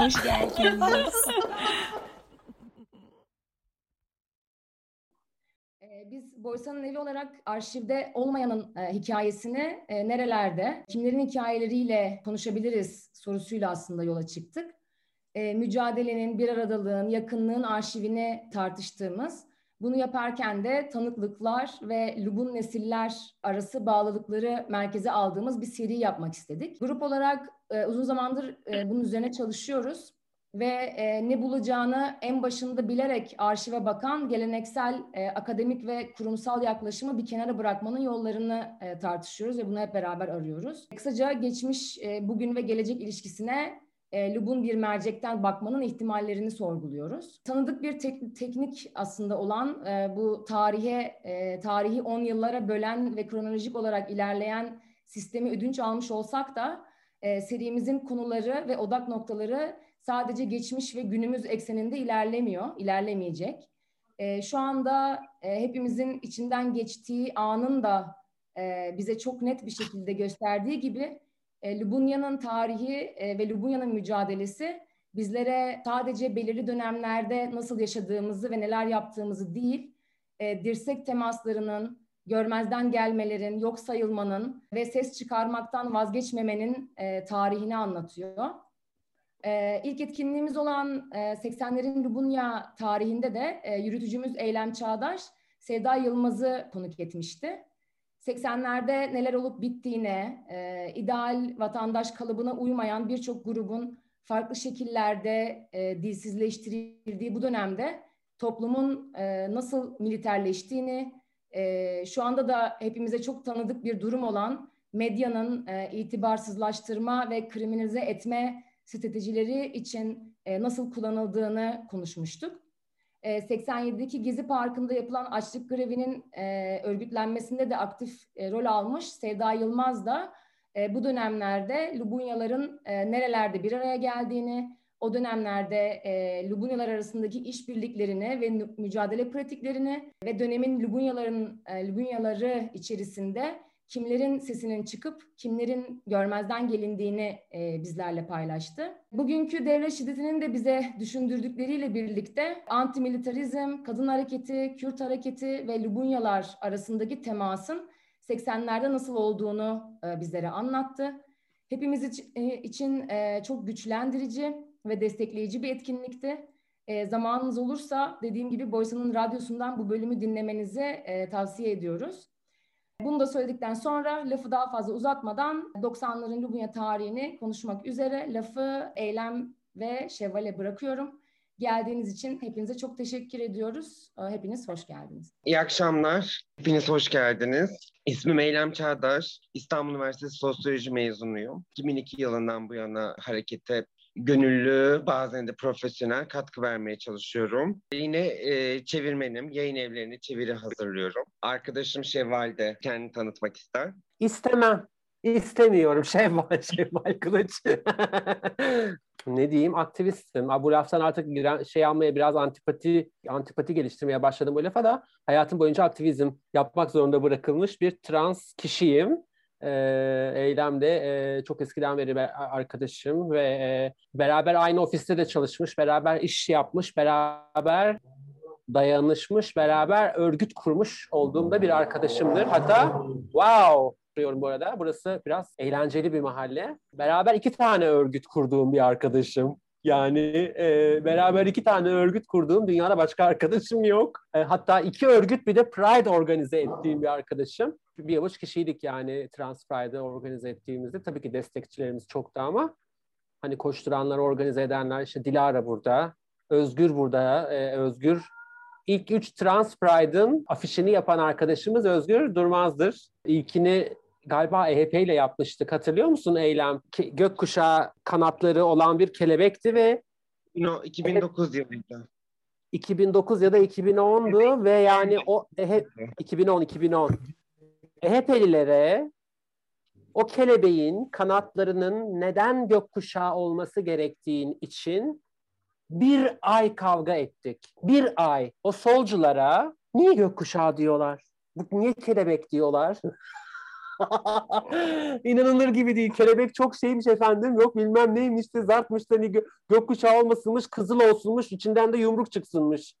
Hoş geldiniz. Ee, Biz Boysa'nın evi olarak arşivde olmayanın e, hikayesini e, nerelerde, kimlerin hikayeleriyle konuşabiliriz sorusuyla aslında yola çıktık. E, mücadelenin, bir aradalığın, yakınlığın arşivini tartıştığımız, bunu yaparken de tanıklıklar ve Lubun nesiller arası bağlılıkları merkeze aldığımız bir seri yapmak istedik. Grup olarak e, uzun zamandır e, bunun üzerine çalışıyoruz ve e, ne bulacağını en başında bilerek arşive bakan geleneksel e, akademik ve kurumsal yaklaşımı bir kenara bırakmanın yollarını e, tartışıyoruz ve bunu hep beraber arıyoruz. Kısaca geçmiş, e, bugün ve gelecek ilişkisine e, Lub'un bir mercekten bakmanın ihtimallerini sorguluyoruz. Tanıdık bir tek, teknik aslında olan e, bu tarihe, e, tarihi 10 yıllara bölen ve kronolojik olarak ilerleyen sistemi ödünç almış olsak da e, serimizin konuları ve odak noktaları sadece geçmiş ve günümüz ekseninde ilerlemiyor, ilerlemeyecek. E, şu anda e, hepimizin içinden geçtiği anın da e, bize çok net bir şekilde gösterdiği gibi e, Lubunya'nın tarihi e, ve Lubunya'nın mücadelesi bizlere sadece belirli dönemlerde nasıl yaşadığımızı ve neler yaptığımızı değil, e, dirsek temaslarının, görmezden gelmelerin, yok sayılmanın ve ses çıkarmaktan vazgeçmemenin tarihini anlatıyor. E, ilk etkinliğimiz olan e, 80'lerin Lubunya tarihinde de e, yürütücümüz Eylem Çağdaş, Sevda Yılmaz'ı konuk etmişti. 80'lerde neler olup bittiğine, e, ideal vatandaş kalıbına uymayan birçok grubun farklı şekillerde e, dilsizleştirildiği bu dönemde toplumun e, nasıl militerleştiğini, e, şu anda da hepimize çok tanıdık bir durum olan medyanın e, itibarsızlaştırma ve kriminalize etme stratejileri için e, nasıl kullanıldığını konuşmuştuk. 87'deki Gezi Parkı'nda yapılan açlık grevinin e, örgütlenmesinde de aktif e, rol almış Sevda Yılmaz da e, bu dönemlerde Lubunyaların e, nerelerde bir araya geldiğini, o dönemlerde e, Lubunyalar arasındaki işbirliklerini ve mücadele pratiklerini ve dönemin Lubunyaların e, Lubunyaları içerisinde kimlerin sesinin çıkıp kimlerin görmezden gelindiğini e, bizlerle paylaştı. Bugünkü devlet şiddetinin de bize düşündürdükleriyle birlikte antimilitarizm, kadın hareketi, Kürt hareketi ve Lubunyalar arasındaki temasın 80'lerde nasıl olduğunu e, bizlere anlattı. Hepimiz için e, çok güçlendirici ve destekleyici bir etkinlikti. E, zamanınız olursa dediğim gibi Boysa'nın radyosundan bu bölümü dinlemenizi e, tavsiye ediyoruz. Bunu da söyledikten sonra lafı daha fazla uzatmadan 90'ların Lubunya tarihini konuşmak üzere lafı Eylem ve Şevval'e bırakıyorum. Geldiğiniz için hepinize çok teşekkür ediyoruz. Ee, hepiniz hoş geldiniz. İyi akşamlar. Hepiniz hoş geldiniz. İsmim Eylem Çağdaş. İstanbul Üniversitesi Sosyoloji mezunuyum. 2002 yılından bu yana harekete gönüllü, bazen de profesyonel katkı vermeye çalışıyorum. Yine e, çevirmenim, yayın evlerini çeviri hazırlıyorum. Arkadaşım Şevval de kendini tanıtmak ister. İstemem. İstemiyorum Şevval, Şevval Kılıç. ne diyeyim aktivistim. Bu laftan artık şey almaya biraz antipati antipati geliştirmeye başladım bu lafa da hayatım boyunca aktivizm yapmak zorunda bırakılmış bir trans kişiyim e, Eylem de e, çok eskiden beri arkadaşım ve e, beraber aynı ofiste de çalışmış, beraber iş yapmış, beraber dayanışmış, beraber örgüt kurmuş olduğumda bir arkadaşımdır. Hatta wow diyorum bu arada. Burası biraz eğlenceli bir mahalle. Beraber iki tane örgüt kurduğum bir arkadaşım. Yani e, beraber iki tane örgüt kurduğum dünyada başka arkadaşım yok. E, hatta iki örgüt bir de Pride organize ettiğim bir arkadaşım. Bir avuç kişiydik yani Trans Pride'ı organize ettiğimizde. Tabii ki destekçilerimiz çoktu ama hani koşturanlar, organize edenler işte Dilara burada, Özgür burada, e, Özgür İlk üç Trans Pride'ın afişini yapan arkadaşımız Özgür Durmaz'dır. İlkini galiba EHP ile yapmıştık. Hatırlıyor musun Eylem? Gökkuşağı kanatları olan bir kelebekti ve no, 2009 yılıydı. 2009 ya da 2010'du ve yani o EHP 2010 2010 EHP'lilere o kelebeğin kanatlarının neden gökkuşağı olması gerektiğin için bir ay kavga ettik. Bir ay. O solculara niye gökkuşağı diyorlar? Niye kelebek diyorlar? İnanılır gibi değil. Kelebek çok şeymiş efendim. Yok bilmem neymiş de zartmış da hani gö- gökkuşağı olmasınmış, kızıl olsunmuş, içinden de yumruk çıksınmış.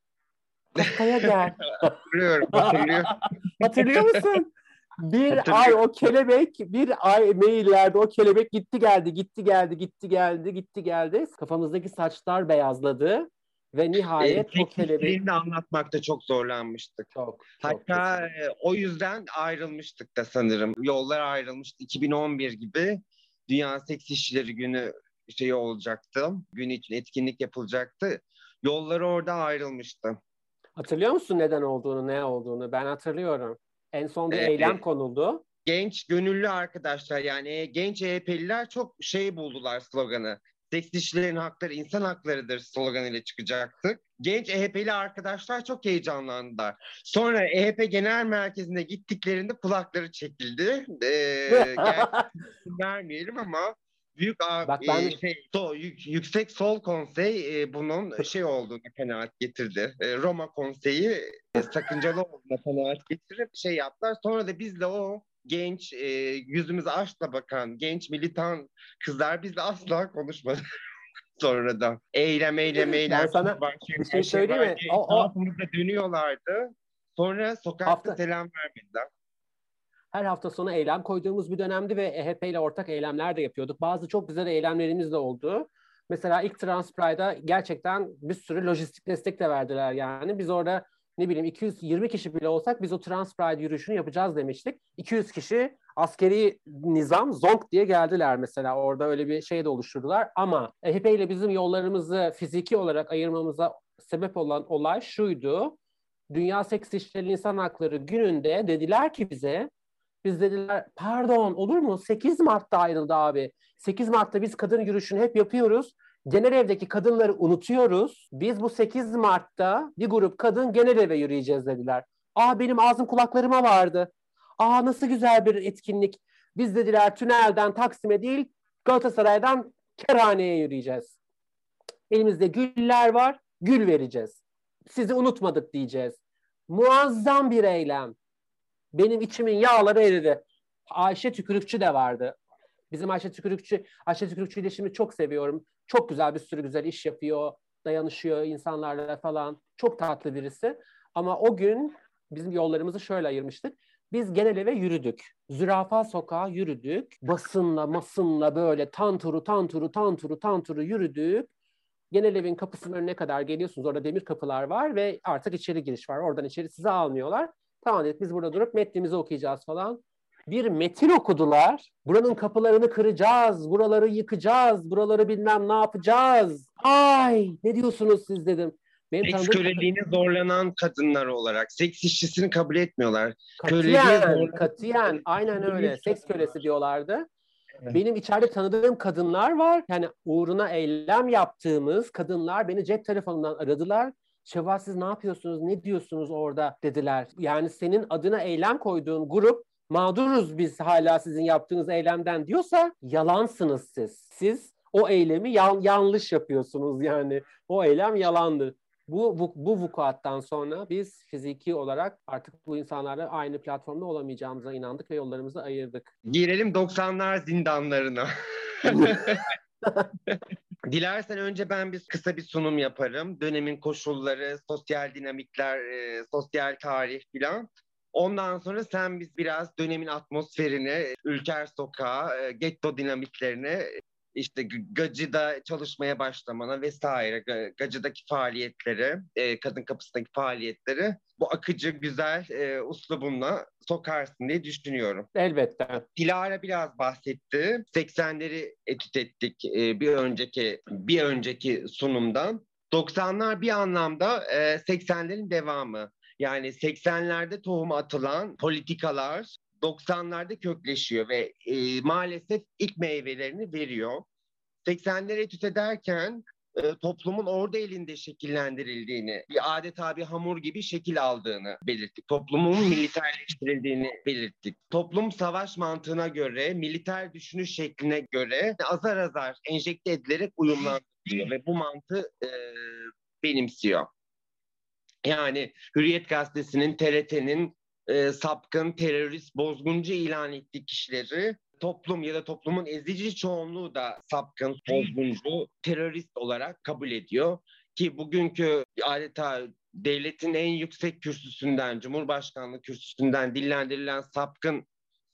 Kafaya gel. Hatırlıyorum, hatırlıyorum. Hatırlıyor musun? Bir ay o kelebek, bir ay maillerde o kelebek gitti geldi, gitti geldi, gitti geldi, gitti geldi. Kafamızdaki saçlar beyazladı ve nihayet o kelebek... Seksistliğini anlatmakta çok zorlanmıştık. Çok, çok Hatta güzel. e, o yüzden ayrılmıştık da sanırım. Yollar ayrılmıştı. 2011 gibi Dünya Seks İşçileri Günü şeyi olacaktı. Gün için etkinlik yapılacaktı. Yolları orada ayrılmıştı. Hatırlıyor musun neden olduğunu, ne olduğunu? Ben hatırlıyorum. En son bir Evet. eylem konuldu. Genç gönüllü arkadaşlar yani e, genç EHP'liler çok şey buldular sloganı. Seks işçilerin hakları insan haklarıdır sloganıyla çıkacaktık. Genç EHP'li arkadaşlar çok heyecanlandılar. Sonra EHP Genel Merkezi'ne gittiklerinde kulakları çekildi. Ee, vermeyelim ama büyük Bak ben- e, şey, so- yük- yüksek sol konsey e, bunun şey olduğunu kanaat getirdi. E, Roma konseyi e, sakıncalı olduğuna kanaat getirip şey yaptılar. Sonra da biz de o genç e, yüzümüze aşkla bakan genç militan kızlar bizle asla konuşmadı. Sonradan eylem eylem eylem. Ben sana var, bir şey söyleyeyim mi? O- o- Etrafımızda dönüyorlardı. Sonra sokakta Hafta- selam vermediler. Her hafta sonu eylem koyduğumuz bir dönemdi ve EHP ile ortak eylemler de yapıyorduk. Bazı çok güzel eylemlerimiz de oldu. Mesela ilk Trans Pride'a gerçekten bir sürü lojistik destek de verdiler yani. Biz orada ne bileyim 220 kişi bile olsak biz o Trans Pride yürüyüşünü yapacağız demiştik. 200 kişi askeri nizam zonk diye geldiler mesela orada öyle bir şey de oluşturdular. Ama EHP ile bizim yollarımızı fiziki olarak ayırmamıza sebep olan olay şuydu. Dünya Seks İşçileri İnsan Hakları gününde dediler ki bize biz dediler pardon olur mu 8 Mart'ta ayrıldı abi. 8 Mart'ta biz kadın yürüyüşünü hep yapıyoruz. Genel evdeki kadınları unutuyoruz. Biz bu 8 Mart'ta bir grup kadın genel eve yürüyeceğiz dediler. Aa benim ağzım kulaklarıma vardı. Aa nasıl güzel bir etkinlik. Biz dediler tünelden Taksim'e değil Galatasaray'dan Kerhane'ye yürüyeceğiz. Elimizde güller var, gül vereceğiz. Sizi unutmadık diyeceğiz. Muazzam bir eylem. Benim içimin yağları eridi. Ayşe Tükürükçü de vardı. Bizim Ayşe Tükürükçü, Ayşe Tükürükçü ile şimdi çok seviyorum. Çok güzel bir sürü güzel iş yapıyor. Dayanışıyor insanlarla falan. Çok tatlı birisi. Ama o gün bizim yollarımızı şöyle ayırmıştık. Biz genel eve yürüdük. Zürafa sokağa yürüdük. Basınla masınla böyle tanturu tanturu tanturu tanturu yürüdük. Genel evin kapısının önüne kadar geliyorsunuz. Orada demir kapılar var ve artık içeri giriş var. Oradan içeri sizi almıyorlar. Tamam dedik biz burada durup metnimizi okuyacağız falan. Bir metin okudular. Buranın kapılarını kıracağız, buraları yıkacağız, buraları bilmem ne yapacağız. Ay ne diyorsunuz siz dedim. Benim Seks tanıdığım köleliğine zorlanan kadınlar olarak seks işçisini kabul etmiyorlar. katiyen, zorlanan- katiyen aynen öyle. Seks kölesi diyorlardı. Evet. Benim içeride tanıdığım kadınlar var. Yani uğruna eylem yaptığımız kadınlar beni cep telefonundan aradılar. Şevval siz ne yapıyorsunuz, ne diyorsunuz orada dediler. Yani senin adına eylem koyduğun grup mağduruz biz hala sizin yaptığınız eylemden diyorsa yalansınız siz. Siz o eylemi yan- yanlış yapıyorsunuz yani. O eylem yalandı. Bu, bu, bu vukuattan sonra biz fiziki olarak artık bu insanlarla aynı platformda olamayacağımıza inandık ve yollarımızı ayırdık. Girelim 90'lar zindanlarına. Dilersen önce ben bir kısa bir sunum yaparım. Dönemin koşulları, sosyal dinamikler, e, sosyal tarih filan. Ondan sonra sen biz biraz dönemin atmosferini, Ülker Sokağı, e, getto dinamiklerini, işte Gacı'da çalışmaya başlamana vesaire, Gacı'daki faaliyetleri, e, Kadın Kapısı'ndaki faaliyetleri bu akıcı, güzel e, uslubunla sokarsın diye düşünüyorum. Elbette. Dilara biraz bahsetti. 80'leri etüt ettik e, bir önceki bir önceki sunumdan. 90'lar bir anlamda e, 80'lerin devamı. Yani 80'lerde tohum atılan politikalar 90'larda kökleşiyor ve e, maalesef ilk meyvelerini veriyor. 80'leri etüt ederken e, toplumun orada elinde şekillendirildiğini, bir adeta bir hamur gibi şekil aldığını belirttik. Toplumun militerleştirildiğini belirttik. Toplum savaş mantığına göre, militer düşünüş şekline göre azar azar enjekte edilerek uyumlandırılıyor ve bu mantığı e, benimsiyor. Yani Hürriyet Gazetesi'nin, TRT'nin e, sapkın, terörist, bozguncu ilan ettiği kişileri toplum ya da toplumun ezici çoğunluğu da sapkın, bozguncu, terörist olarak kabul ediyor. Ki bugünkü adeta devletin en yüksek kürsüsünden, Cumhurbaşkanlığı kürsüsünden dillendirilen sapkın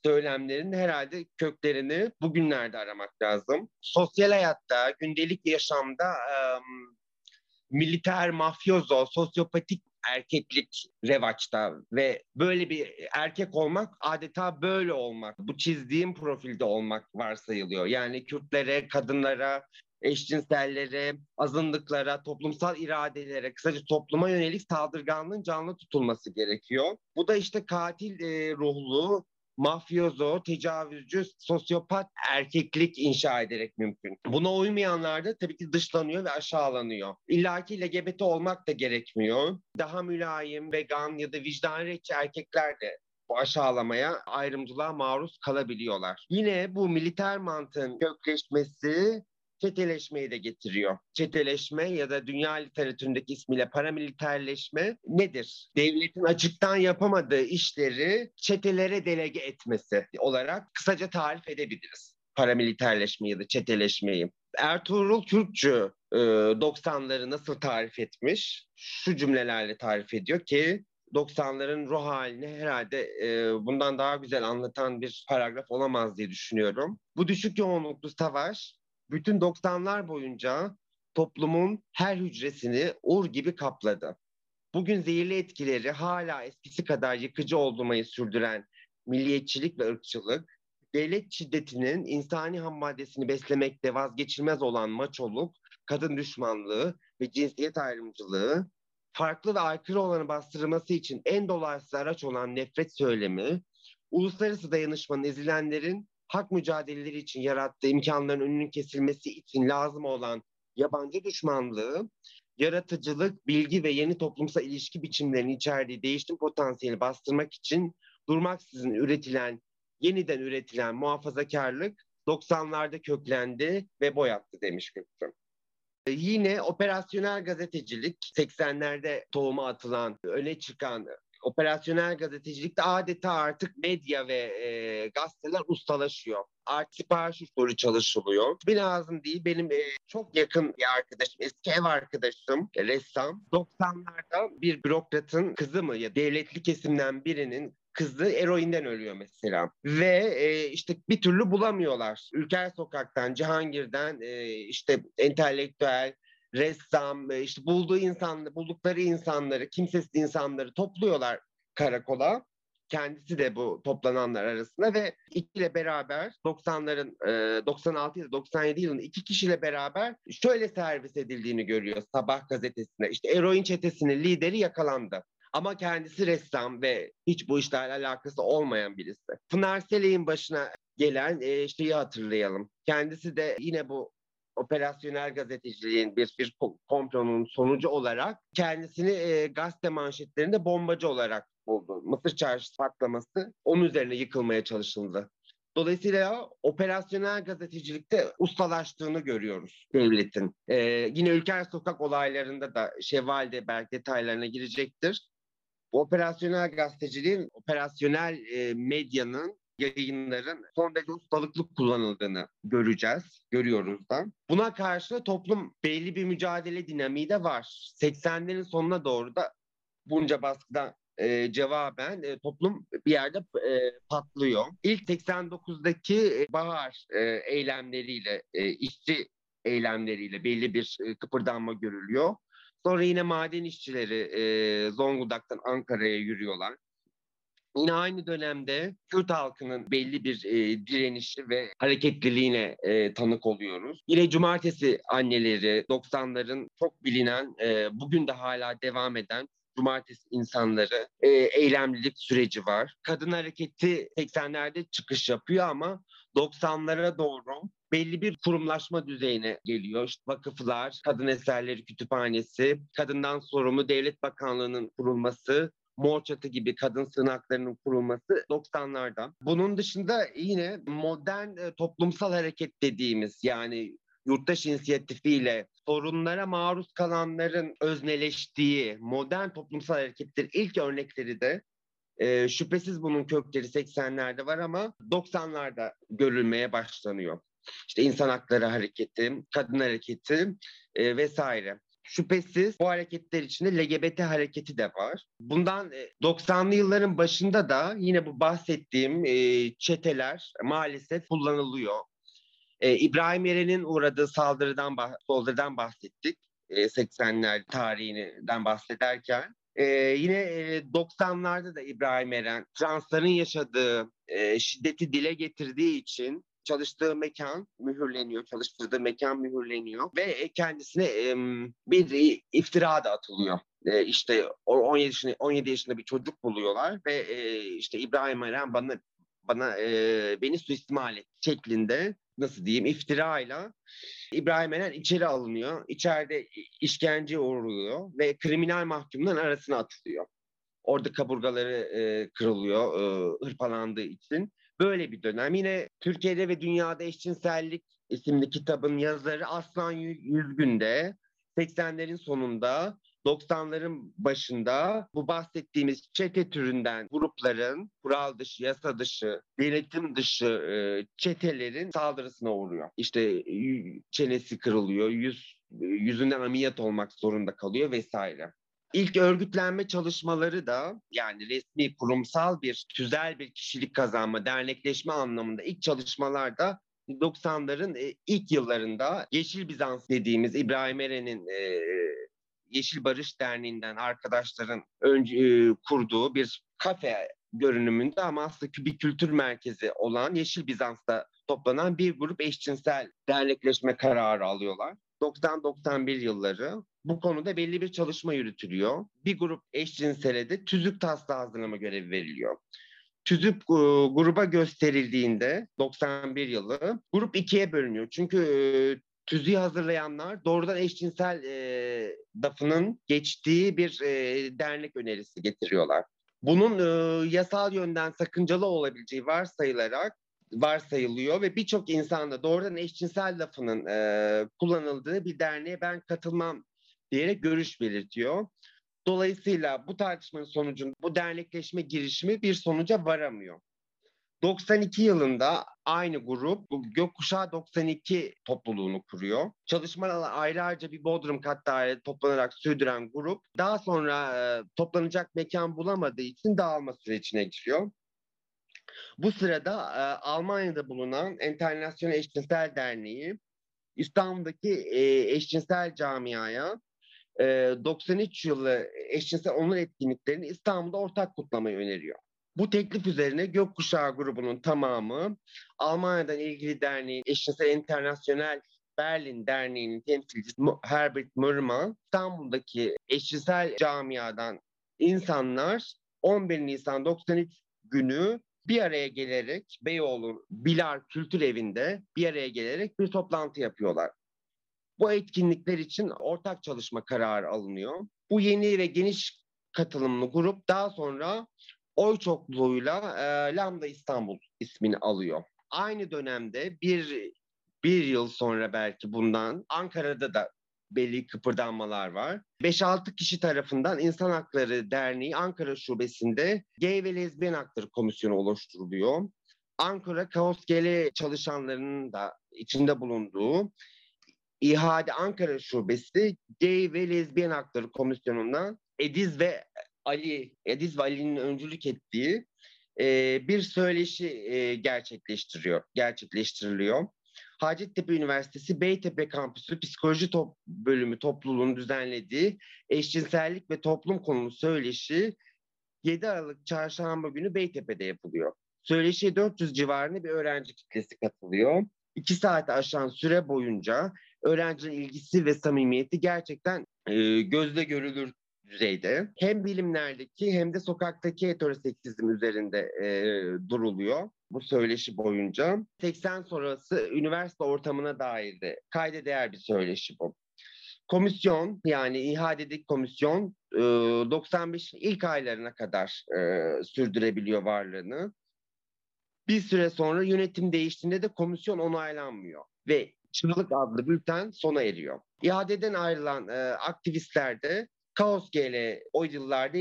söylemlerin herhalde köklerini bugünlerde aramak lazım. Sosyal hayatta, gündelik yaşamda militer, mafyozo, sosyopatik erkeklik revaçta ve böyle bir erkek olmak adeta böyle olmak. Bu çizdiğim profilde olmak varsayılıyor. Yani Kürtlere, kadınlara, eşcinsellere, azınlıklara, toplumsal iradelere, kısaca topluma yönelik saldırganlığın canlı tutulması gerekiyor. Bu da işte katil e, ruhlu, mafyozo, tecavüzcü, sosyopat erkeklik inşa ederek mümkün. Buna uymayanlar da tabii ki dışlanıyor ve aşağılanıyor. İlla ki LGBT olmak da gerekmiyor. Daha mülayim, vegan ya da vicdan erkekler de bu aşağılamaya, ayrımcılığa maruz kalabiliyorlar. Yine bu militer mantığın kökleşmesi çeteleşmeyi de getiriyor. Çeteleşme ya da dünya literatüründeki ismiyle paramiliterleşme nedir? Devletin açıktan yapamadığı işleri çetelere delege etmesi olarak kısaca tarif edebiliriz. Paramiliterleşmeyi ya da çeteleşmeyi. Ertuğrul Kürkçü 90'ları nasıl tarif etmiş? Şu cümlelerle tarif ediyor ki 90'ların ruh halini herhalde e, bundan daha güzel anlatan bir paragraf olamaz diye düşünüyorum. Bu düşük yoğunluklu savaş bütün 90'lar boyunca toplumun her hücresini ur gibi kapladı. Bugün zehirli etkileri hala eskisi kadar yıkıcı olmayı sürdüren milliyetçilik ve ırkçılık, devlet şiddetinin insani ham maddesini beslemekte vazgeçilmez olan maçoluk, kadın düşmanlığı ve cinsiyet ayrımcılığı, farklı ve aykırı olanı bastırılması için en dolayısız araç olan nefret söylemi, uluslararası dayanışmanın ezilenlerin hak mücadeleleri için yarattığı imkanların önünün kesilmesi için lazım olan yabancı düşmanlığı, yaratıcılık, bilgi ve yeni toplumsal ilişki biçimlerinin içerdiği değişim potansiyeli bastırmak için durmaksızın üretilen, yeniden üretilen muhafazakarlık 90'larda köklendi ve boyattı demiş Gülsüm. Yine operasyonel gazetecilik 80'lerde tohuma atılan, öne çıkan operasyonel gazetecilikte adeta artık medya ve e, gazeteler ustalaşıyor. Artık sipariş usulü çalışılıyor. Bir lazım değil. Benim e, çok yakın bir arkadaşım, eski ev arkadaşım, e, ressam. 90'larda bir bürokratın kızı mı ya devletli kesimden birinin kızı eroinden ölüyor mesela. Ve e, işte bir türlü bulamıyorlar. Ülker Sokak'tan, Cihangir'den e, işte entelektüel, ressam, e, işte bulduğu insanları, buldukları insanları, kimsesiz insanları topluyorlar karakola. Kendisi de bu toplananlar arasında ve ikiyle beraber 90'ların 96 ya 97 yılında iki kişiyle beraber şöyle servis edildiğini görüyor Sabah gazetesinde. İşte eroin çetesinin lideri yakalandı. Ama kendisi ressam ve hiç bu işlerle alakası olmayan birisi. Pınar Seley'in başına gelen e, şeyi hatırlayalım. Kendisi de yine bu operasyonel gazeteciliğin bir, bir komplonun sonucu olarak kendisini e, gazete manşetlerinde bombacı olarak buldu. Mısır çarşısı patlaması onun üzerine yıkılmaya çalışıldı. Dolayısıyla operasyonel gazetecilikte ustalaştığını görüyoruz devletin. Ee, yine Ülker Sokak olaylarında da Şevval belki detaylarına girecektir. Bu operasyonel gazeteciliğin, operasyonel e, medyanın yayınların son derece ustalıklı kullanıldığını göreceğiz, görüyoruz da. Buna karşı toplum belli bir mücadele dinamiği de var. 80'lerin sonuna doğru da bunca baskıda e, cevaben e, toplum bir yerde e, patlıyor. İlk 89'daki e, bahar e, eylemleriyle, e, işçi eylemleriyle belli bir e, kıpırdanma görülüyor. Sonra yine maden işçileri e, Zonguldak'tan Ankara'ya yürüyorlar. Yine aynı dönemde Kürt halkının belli bir e, direnişi ve hareketliliğine e, tanık oluyoruz. Yine cumartesi anneleri 90'ların çok bilinen, e, bugün de hala devam eden cumartesi insanları e, eylemlilik süreci var. Kadın hareketi 80'lerde çıkış yapıyor ama 90'lara doğru belli bir kurumlaşma düzeyine geliyor. İşte vakıflar, kadın eserleri kütüphanesi, kadından sorumlu devlet bakanlığının kurulması, Mor Çatı gibi kadın sığınaklarının kurulması 90'larda. Bunun dışında yine modern e, toplumsal hareket dediğimiz yani yurttaş inisiyatifiyle sorunlara maruz kalanların özneleştiği modern toplumsal hareketlerin ilk örnekleri de E, şüphesiz bunun kökleri 80'lerde var ama 90'larda görülmeye başlanıyor. İşte insan hakları hareketi, kadın hareketi e, vesaire. Şüphesiz bu hareketler içinde LGBT hareketi de var. Bundan 90'lı e, yılların başında da yine bu bahsettiğim e, çeteler maalesef kullanılıyor. E, İbrahim Yeren'in uğradığı saldırıdan, saldırıdan bahsettik. 80'ler tarihinden bahsederken. Ee, yine 90'larda da İbrahim Eren transların yaşadığı e, şiddeti dile getirdiği için çalıştığı mekan mühürleniyor, çalıştırdığı mekan mühürleniyor ve kendisine e, bir iftira da atılıyor. E, işte 17 yaşında, 17 yaşında bir çocuk buluyorlar ve e, işte İbrahim Eren bana bana e, beni suistimal et şeklinde nasıl diyeyim iftirayla İbrahim Eren içeri alınıyor. İçeride işkence uğruyor ve kriminal mahkumların arasına atılıyor. Orada kaburgaları e, kırılıyor e, hırpalandığı için. Böyle bir dönem. Yine Türkiye'de ve dünyada eşcinsellik isimli kitabın yazarı Aslan Yüzgün'de 80'lerin sonunda 90'ların başında bu bahsettiğimiz çete türünden grupların kural dışı, yasa dışı, denetim dışı e, çetelerin saldırısına uğruyor. İşte çenesi kırılıyor, yüz yüzünden ameliyat olmak zorunda kalıyor vesaire. İlk örgütlenme çalışmaları da yani resmi kurumsal bir tüzel bir kişilik kazanma, dernekleşme anlamında ilk çalışmalar da 90'ların e, ilk yıllarında Yeşil Bizans dediğimiz İbrahim Eren'in e, Yeşil Barış Derneği'nden arkadaşların önce, e, kurduğu bir kafe görünümünde ama aslında bir kültür merkezi olan Yeşil Bizans'ta toplanan bir grup eşcinsel dernekleşme kararı alıyorlar. 90-91 yılları bu konuda belli bir çalışma yürütülüyor. Bir grup eşcinsele de tüzük taslağı hazırlama görevi veriliyor. Tüzük e, gruba gösterildiğinde 91 yılı grup ikiye bölünüyor. Çünkü e, tüzüğü hazırlayanlar doğrudan eşcinsel e, dafının geçtiği bir e, dernek önerisi getiriyorlar. Bunun e, yasal yönden sakıncalı olabileceği varsayılarak varsayılıyor ve birçok insan da doğrudan eşcinsel lafının e, kullanıldığı bir derneğe ben katılmam diyerek görüş belirtiyor. Dolayısıyla bu tartışmanın sonucunda bu dernekleşme girişimi bir sonuca varamıyor. 92 yılında aynı grup Gökkuşağı 92 topluluğunu kuruyor. Çalışmalar ayrıca bir Bodrum kat toplanarak sürdüren grup daha sonra e, toplanacak mekan bulamadığı için dağılma sürecine giriyor. Bu sırada e, Almanya'da bulunan Enternasyonel Eşcinsel Derneği İstanbul'daki e, eşcinsel camiaya 93 yılı eşcinsel onur etkinliklerini İstanbul'da ortak kutlamayı öneriyor. Bu teklif üzerine Gökkuşağı grubunun tamamı Almanya'dan ilgili derneğin Eşcinsel Internasyonel Berlin Derneği'nin temsilcisi Herbert Mürman, İstanbul'daki eşcinsel camiadan insanlar 11 Nisan 93 günü bir araya gelerek Beyoğlu Bilar Kültür Evi'nde bir araya gelerek bir toplantı yapıyorlar. Bu etkinlikler için ortak çalışma kararı alınıyor. Bu yeni ve geniş katılımlı grup daha sonra oy çokluğuyla e, Lambda İstanbul ismini alıyor. Aynı dönemde bir bir yıl sonra belki bundan Ankara'da da belli kıpırdanmalar var. 5-6 kişi tarafından İnsan Hakları Derneği Ankara Şubesi'nde Gay ve Lezbiyen Hakları Komisyonu oluşturuluyor. Ankara Kaos GL çalışanlarının da içinde bulunduğu İHA'de Ankara Şubesi Gay ve Lezbiyen Hakları Komisyonu'ndan Ediz ve Ali, Ediz ve Ali'nin öncülük ettiği e, bir söyleşi e, gerçekleştiriyor, gerçekleştiriliyor. Hacettepe Üniversitesi Beytepe Kampüsü Psikoloji Top Bölümü topluluğunun düzenlediği eşcinsellik ve toplum konulu söyleşi 7 Aralık Çarşamba günü Beytepe'de yapılıyor. Söyleşiye 400 civarında bir öğrenci kitlesi katılıyor. İki saate aşan süre boyunca öğrencinin ilgisi ve samimiyeti gerçekten e, gözle görülür düzeyde. Hem bilimlerdeki hem de sokaktaki heteroseksizm üzerinde e, duruluyor bu söyleşi boyunca. 80 sonrası üniversite ortamına dair de kayda değer bir söyleşi bu. Komisyon yani ihadedik komisyon 95 ilk aylarına kadar sürdürebiliyor varlığını. Bir süre sonra yönetim değiştiğinde de komisyon onaylanmıyor ve Çığlık adlı bülten sona eriyor. İadeden ayrılan aktivistler de Kaos GL o yıllarda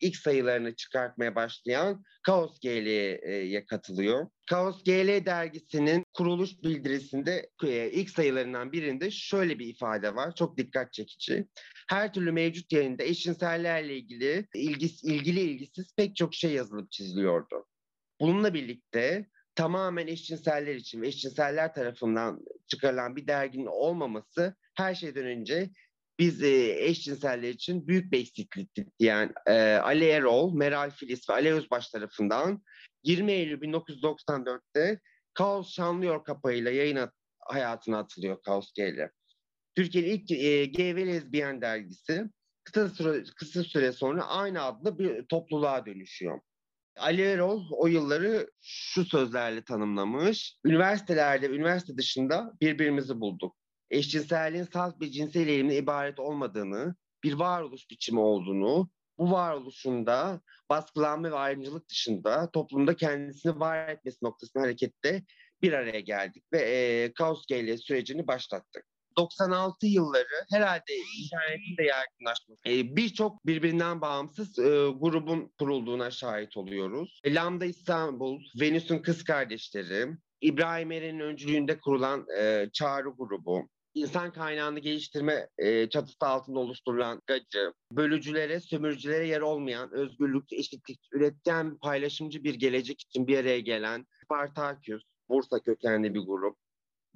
ilk sayılarını çıkartmaya başlayan Kaos GL'ye katılıyor. Kaos GL dergisinin kuruluş bildirisinde e, ilk sayılarından birinde şöyle bir ifade var. Çok dikkat çekici. Her türlü mevcut yayında eşcinsellerle ilgili ilgisi, ilgili ilgisiz pek çok şey yazılıp çiziliyordu. Bununla birlikte tamamen eşcinseller için ve eşcinseller tarafından çıkarılan bir derginin olmaması her şeyden önce biz e, eşcinseller için büyük bir eksiklikti diyen e, Ali Erol, Meral Filiz ve Ali Özbaş tarafından 20 Eylül 1994'te Kaos Şanlıyor kapağıyla yayın hayatına atılıyor Kaos GL. Türkiye'nin ilk e, gay ve lezbiyen dergisi kısa süre, kısa süre sonra aynı adlı bir topluluğa dönüşüyor. Ali Erol o yılları şu sözlerle tanımlamış. Üniversitelerde, üniversite dışında birbirimizi bulduk. Eşcinselliğin salt bir cinsel eğilimle ibaret olmadığını, bir varoluş biçimi olduğunu, bu varoluşunda baskılanma ve ayrımcılık dışında toplumda kendisini var etmesi noktasına harekette bir araya geldik ve e, Kaos GL sürecini başlattık. 96 yılları herhalde internetin de yaygınlaşması. E, Birçok birbirinden bağımsız e, grubun kurulduğuna şahit oluyoruz. E, Lambda İstanbul, Venüs'ün kız kardeşleri, İbrahim Eren'in öncülüğünde kurulan e, Çağrı grubu, insan kaynağını geliştirme e, çatısı altında oluşturulan GACı, bölücülere, sömürücülere yer olmayan, özgürlük, eşitlik, üretken, paylaşımcı bir gelecek için bir araya gelen Spartaküs, Bursa kökenli bir grup,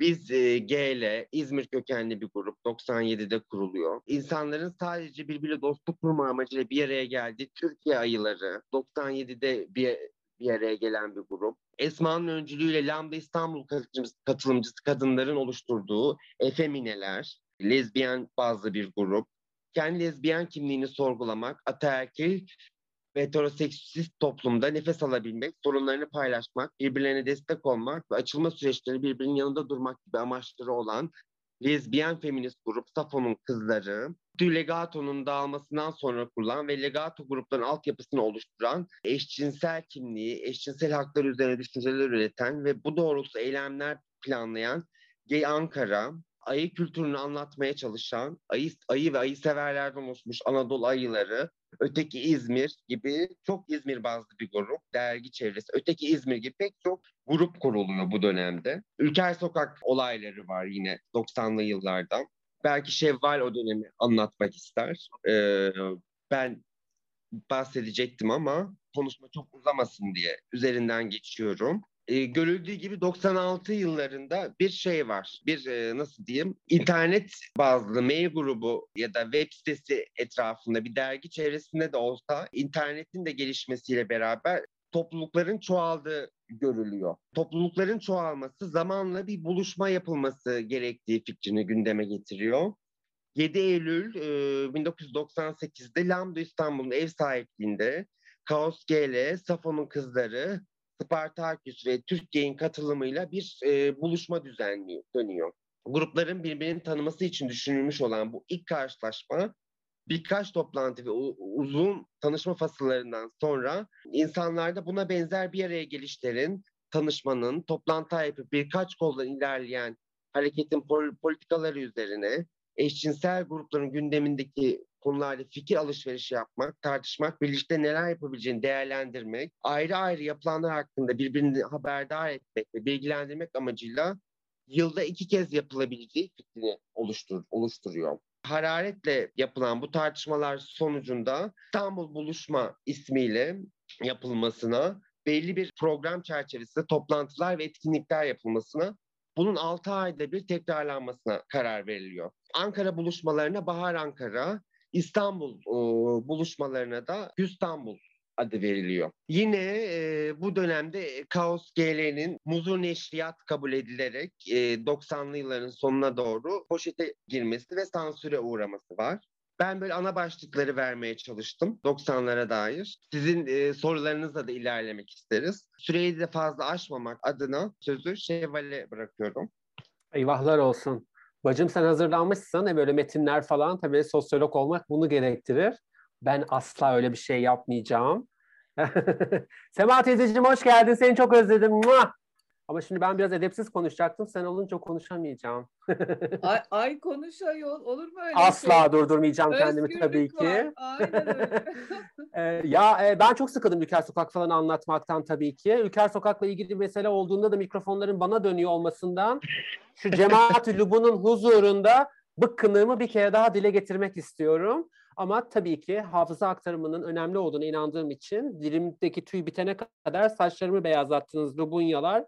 biz e, GL, İzmir kökenli bir grup 97'de kuruluyor. İnsanların sadece birbiriyle dostluk kurma amacıyla bir araya geldiği Türkiye Ayıları 97'de bir, bir araya gelen bir grup. Esma'nın öncülüğüyle Lambda İstanbul katılımcısı kadınların oluşturduğu Efemineler, lezbiyen bazlı bir grup. Kendi lezbiyen kimliğini sorgulamak, ataerkil heteroseksist toplumda nefes alabilmek, sorunlarını paylaşmak, birbirlerine destek olmak ve açılma süreçleri birbirinin yanında durmak gibi amaçları olan lezbiyen feminist grup Safo'nun kızları, Legato'nun dağılmasından sonra kurulan ve Legato grupların altyapısını oluşturan eşcinsel kimliği, eşcinsel haklar üzerine düşünceler üreten ve bu doğrultuda eylemler planlayan Gay Ankara, ayı kültürünü anlatmaya çalışan, ayı, ayı ve ayı severlerden oluşmuş Anadolu ayıları, Öteki İzmir gibi çok İzmir bazlı bir grup, dergi çevresi. Öteki İzmir gibi pek çok grup kuruluyor bu dönemde. Ülker Sokak olayları var yine 90'lı yıllardan. Belki Şevval o dönemi anlatmak ister. Ee, ben bahsedecektim ama konuşma çok uzamasın diye üzerinden geçiyorum e, görüldüğü gibi 96 yıllarında bir şey var. Bir e, nasıl diyeyim internet bazlı mail grubu ya da web sitesi etrafında bir dergi çevresinde de olsa internetin de gelişmesiyle beraber toplulukların çoğaldığı görülüyor. Toplulukların çoğalması zamanla bir buluşma yapılması gerektiği fikrini gündeme getiriyor. 7 Eylül e, 1998'de Lambda İstanbul'un ev sahipliğinde Kaos GL, Safo'nun kızları, Spartaküs ve Türkiye'nin katılımıyla bir e, buluşma düzenliyor, dönüyor. Grupların birbirini tanıması için düşünülmüş olan bu ilk karşılaşma birkaç toplantı ve uzun tanışma fasıllarından sonra insanlarda buna benzer bir araya gelişlerin, tanışmanın, toplantı yapıp birkaç koldan ilerleyen hareketin politikaları üzerine eşcinsel grupların gündemindeki konularda fikir alışverişi yapmak, tartışmak, birlikte neler yapabileceğini değerlendirmek, ayrı ayrı yapılanlar hakkında birbirini haberdar etmek ve bilgilendirmek amacıyla yılda iki kez yapılabileceği fikrini oluştur, oluşturuyor. Hararetle yapılan bu tartışmalar sonucunda İstanbul Buluşma ismiyle yapılmasına, belli bir program çerçevesinde toplantılar ve etkinlikler yapılmasına bunun 6 ayda bir tekrarlanmasına karar veriliyor. Ankara buluşmalarına Bahar Ankara, İstanbul e, buluşmalarına da İstanbul adı veriliyor. Yine e, bu dönemde Kaos GL'nin muzur neşriyat kabul edilerek e, 90'lı yılların sonuna doğru poşete girmesi ve sansüre uğraması var. Ben böyle ana başlıkları vermeye çalıştım 90'lara dair. Sizin e, sorularınızla da ilerlemek isteriz. Süreyi de fazla aşmamak adına sözü Şevval'e bırakıyorum. Eyvahlar olsun. Bacım sen hazırlanmışsın. E böyle metinler falan tabii sosyolog olmak bunu gerektirir. Ben asla öyle bir şey yapmayacağım. Sema teyzeciğim hoş geldin. Seni çok özledim. Muah! Ama şimdi ben biraz edepsiz konuşacaktım. Sen olunca konuşamayacağım. ay, ay konuş ayol. Olur mu öyle Asla şey? durdurmayacağım kendimi Özgürlük tabii ki. var. Aynen öyle. Ee, ya e, ben çok sıkıldım Ülker Sokak falan anlatmaktan tabii ki. Ülker Sokak'la ilgili mesele olduğunda da mikrofonların bana dönüyor olmasından şu cemaat-ü lubunun huzurunda bıkkınlığımı bir kere daha dile getirmek istiyorum. Ama tabii ki hafıza aktarımının önemli olduğunu inandığım için dilimdeki tüy bitene kadar saçlarımı beyazlattığınız lubunyalar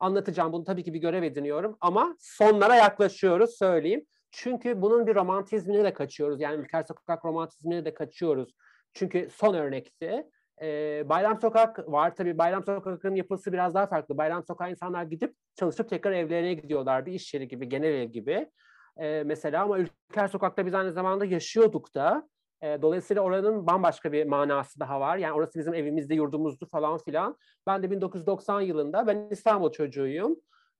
anlatacağım. Bunu tabii ki bir görev ediniyorum ama sonlara yaklaşıyoruz söyleyeyim. Çünkü bunun bir romantizmine de kaçıyoruz. Yani Ülker Sokak romantizmine de kaçıyoruz. Çünkü son örnekti. Ee, Bayram Sokak var tabii. Bayram Sokak'ın yapısı biraz daha farklı. Bayram Sokak insanlar gidip çalışıp tekrar evlerine gidiyorlar. Bir iş yeri gibi, genel ev gibi. Ee, mesela ama Ülker Sokak'ta biz aynı zamanda yaşıyorduk da. Dolayısıyla oranın bambaşka bir manası daha var. Yani orası bizim evimizde, yurdumuzdu falan filan. Ben de 1990 yılında, ben İstanbul çocuğuyum.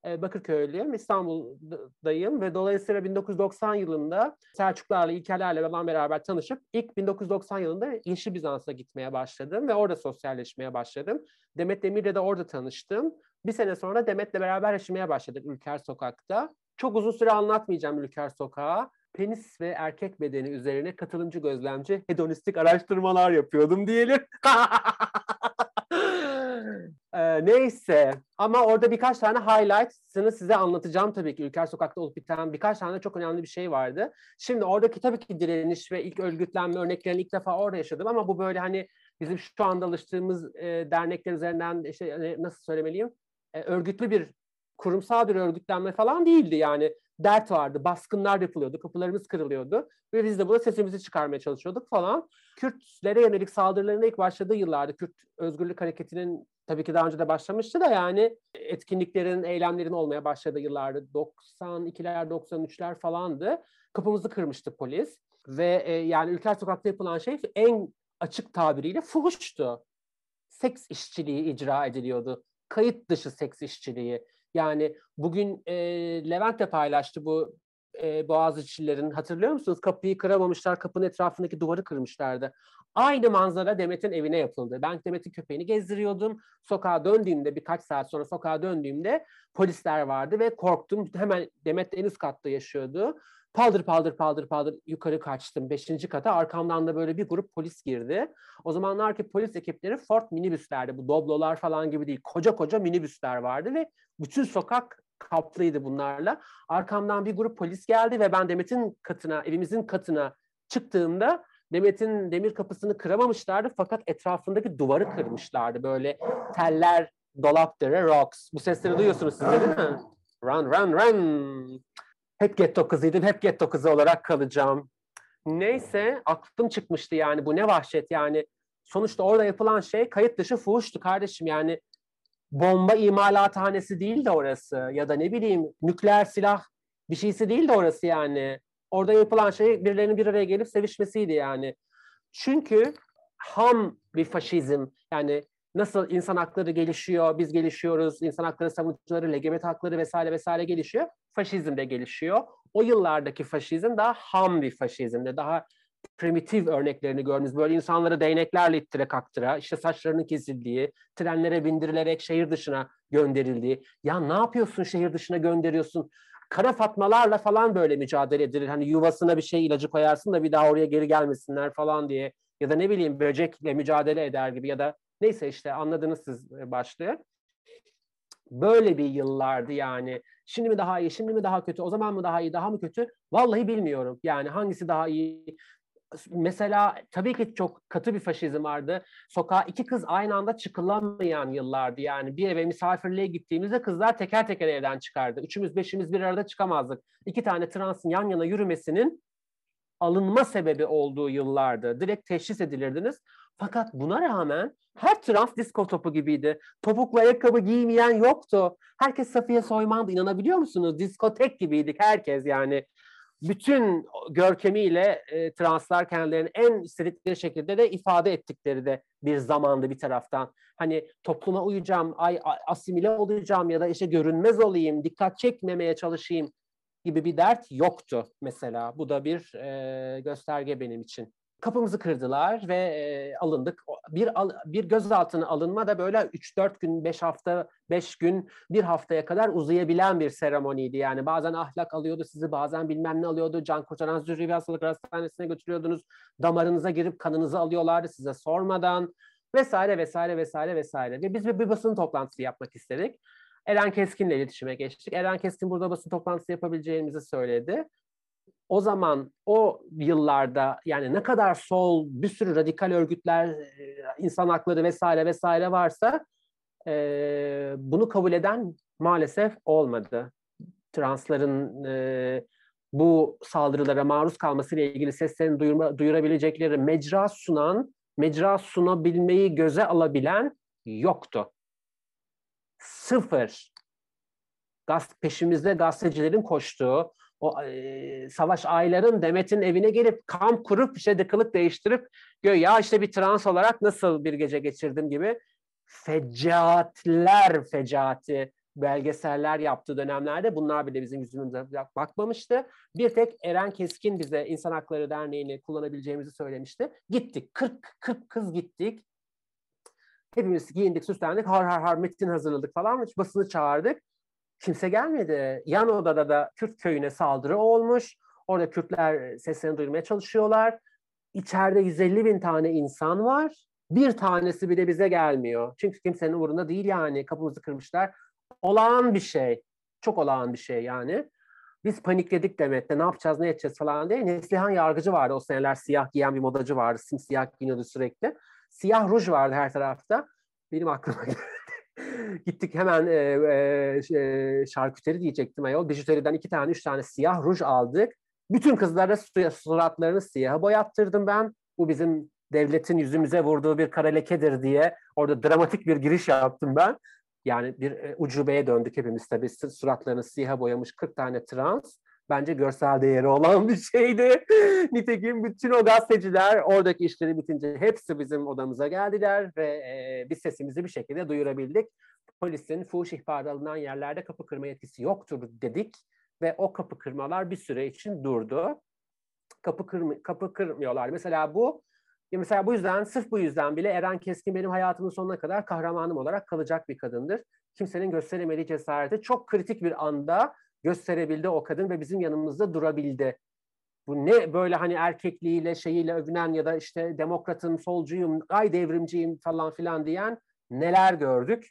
E, Bakırköylüyüm, İstanbul'dayım ve dolayısıyla 1990 yılında Selçuklarla, İlkerlerle falan beraber tanışıp ilk 1990 yılında Yeşil Bizans'a gitmeye başladım ve orada sosyalleşmeye başladım. Demet Demir'le de orada tanıştım. Bir sene sonra Demet'le beraber yaşamaya başladık Ülker Sokak'ta. Çok uzun süre anlatmayacağım Ülker Sokak'a penis ve erkek bedeni üzerine katılımcı gözlemci hedonistik araştırmalar yapıyordum diyelim. ee, neyse ama orada birkaç tane highlights'ını size anlatacağım tabii ki. Ülker Sokak'ta olup biten birkaç tane çok önemli bir şey vardı. Şimdi oradaki tabii ki direniş ve ilk örgütlenme örneklerini ilk defa orada yaşadım ama bu böyle hani bizim şu anda alıştığımız e, dernekler üzerinden işte hani nasıl söylemeliyim? E, örgütlü bir kurumsal bir örgütlenme falan değildi yani dert vardı, baskınlar yapılıyordu, kapılarımız kırılıyordu ve biz de burada sesimizi çıkarmaya çalışıyorduk falan. Kürtlere yönelik saldırılarına ilk başladığı yıllarda Kürt Özgürlük Hareketi'nin tabii ki daha önce de başlamıştı da yani etkinliklerin, eylemlerin olmaya başladığı yıllarda 92'ler, 93'ler falandı. Kapımızı kırmıştı polis ve e, yani Ülker Sokak'ta yapılan şey en açık tabiriyle fuhuştu. Seks işçiliği icra ediliyordu. Kayıt dışı seks işçiliği. Yani bugün e, Levent de paylaştı bu e, Boğaziçi'lilerin hatırlıyor musunuz? Kapıyı kıramamışlar, kapının etrafındaki duvarı kırmışlardı. Aynı manzara Demet'in evine yapıldı. Ben Demet'in köpeğini gezdiriyordum. Sokağa döndüğümde birkaç saat sonra sokağa döndüğümde polisler vardı ve korktum. Hemen Demet en üst katta yaşıyordu. Paldır paldır paldır paldır yukarı kaçtım. Beşinci kata arkamdan da böyle bir grup polis girdi. O zamanlar ki polis ekipleri Ford minibüslerdi. Bu Doblo'lar falan gibi değil. Koca koca minibüsler vardı ve bütün sokak kaplıydı bunlarla. Arkamdan bir grup polis geldi ve ben Demet'in katına, evimizin katına çıktığımda Demet'in demir kapısını kıramamışlardı fakat etrafındaki duvarı kırmışlardı. Böyle teller, dolapları, rocks. Bu sesleri duyuyorsunuz siz de değil mi? Run, run, run. Hep getto kızıydım, hep getto kızı olarak kalacağım. Neyse aklım çıkmıştı yani bu ne vahşet yani. Sonuçta orada yapılan şey kayıt dışı fuhuştu kardeşim yani. Bomba imalathanesi değil de orası ya da ne bileyim nükleer silah bir şeysi değil de orası yani. Orada yapılan şey birilerinin bir araya gelip sevişmesiydi yani. Çünkü ham bir faşizm yani nasıl insan hakları gelişiyor, biz gelişiyoruz, insan hakları savunucuları, LGBT hakları vesaire vesaire gelişiyor. Faşizm de gelişiyor. O yıllardaki faşizm daha ham bir faşizmdi. Daha primitif örneklerini gördünüz. Böyle insanları değneklerle ittire kaktıra, işte saçlarının kesildiği, trenlere bindirilerek şehir dışına gönderildiği. Ya ne yapıyorsun şehir dışına gönderiyorsun? Kara fatmalarla falan böyle mücadele edilir. Hani yuvasına bir şey ilacı koyarsın da bir daha oraya geri gelmesinler falan diye. Ya da ne bileyim böcekle mücadele eder gibi ya da neyse işte anladınız siz başlığı. Böyle bir yıllardı yani. Şimdi mi daha iyi, şimdi mi daha kötü, o zaman mı daha iyi, daha mı kötü? Vallahi bilmiyorum. Yani hangisi daha iyi? Mesela tabii ki çok katı bir faşizm vardı. Sokağa iki kız aynı anda çıkılamayan yıllardı. Yani bir eve misafirliğe gittiğimizde kızlar teker teker evden çıkardı. Üçümüz beşimiz bir arada çıkamazdık. İki tane transın yan yana yürümesinin alınma sebebi olduğu yıllardı. Direkt teşhis edilirdiniz. Fakat buna rağmen her trans disko topu gibiydi. Topuklu ayakkabı giymeyen yoktu. Herkes Safiye Soyman'dı inanabiliyor musunuz? Diskotek gibiydik herkes yani. Bütün görkemiyle e, translar kendilerini en istedikleri şekilde de ifade ettikleri de bir zamandı bir taraftan. Hani topluma uyacağım, ay, asimile olacağım ya da işte görünmez olayım, dikkat çekmemeye çalışayım gibi bir dert yoktu mesela. Bu da bir e, gösterge benim için. Kapımızı kırdılar ve e, alındık. Bir al, bir gözaltına alınma da böyle 3-4 gün, 5 hafta, 5 gün, bir haftaya kadar uzayabilen bir seremoniydi. Yani bazen ahlak alıyordu sizi, bazen bilmem ne alıyordu. Can kurtaran Zürriye Hastalık Hastanesi'ne götürüyordunuz. Damarınıza girip kanınızı alıyorlardı size sormadan vesaire vesaire vesaire vesaire. Ve biz bir, bir basın toplantısı yapmak istedik. Eren Keskin'le iletişime geçtik. Eren Keskin burada basın toplantısı yapabileceğimizi söyledi o zaman o yıllarda yani ne kadar sol bir sürü radikal örgütler, e, insan hakları vesaire vesaire varsa e, bunu kabul eden maalesef olmadı. Transların e, bu saldırılara maruz kalmasıyla ilgili seslerini duyurma, duyurabilecekleri mecra sunan, mecra sunabilmeyi göze alabilen yoktu. Sıfır. Gaz, peşimizde gazetecilerin koştuğu, o e, Savaş Aylar'ın Demet'in evine gelip kamp kurup işte de kılık değiştirip ya işte bir trans olarak nasıl bir gece geçirdim gibi fecaatler fecaati belgeseller yaptığı dönemlerde bunlar bile bizim yüzümüze bakmamıştı. Bir tek Eren Keskin bize İnsan Hakları Derneği'ni kullanabileceğimizi söylemişti. Gittik. 40 40 kız gittik. Hepimiz giyindik, süslendik, har har har metin hazırladık falan. Basını çağırdık kimse gelmedi. Yan odada da Kürt köyüne saldırı olmuş. Orada Kürtler seslerini duyurmaya çalışıyorlar. İçeride 150 bin tane insan var. Bir tanesi bile bize gelmiyor. Çünkü kimsenin umurunda değil yani. Kapımızı kırmışlar. Olağan bir şey. Çok olağan bir şey yani. Biz panikledik Demet'te ne yapacağız ne edeceğiz falan diye. Neslihan Yargıcı vardı o seneler siyah giyen bir modacı vardı. Simsiyah giyiniyordu sürekli. Siyah ruj vardı her tarafta. Benim aklıma Gittik hemen e, e, şarküteri diyecektim ayol. Bijuteriden iki tane, üç tane siyah ruj aldık. Bütün kızlara suratlarını siyaha boyattırdım ben. Bu bizim devletin yüzümüze vurduğu bir kara lekedir diye orada dramatik bir giriş yaptım ben. Yani bir e, ucubeye döndük hepimiz tabii. Suratlarını siyaha boyamış 40 tane trans. Bence görsel değeri olan bir şeydi. Nitekim bütün o gazeteciler oradaki işleri bitince hepsi bizim odamıza geldiler ve e, biz sesimizi bir şekilde duyurabildik. Polisin fuhuş ihbarı alınan yerlerde kapı kırma yetkisi yoktur dedik ve o kapı kırmalar bir süre için durdu. Kapı, kırm kapı kırmıyorlar. Mesela bu Mesela bu yüzden, sırf bu yüzden bile Eren Keskin benim hayatımın sonuna kadar kahramanım olarak kalacak bir kadındır. Kimsenin gösteremediği cesareti çok kritik bir anda gösterebildi o kadın ve bizim yanımızda durabildi. Bu ne böyle hani erkekliğiyle şeyiyle övünen ya da işte demokratım, solcuyum, ay devrimciyim falan filan diyen neler gördük.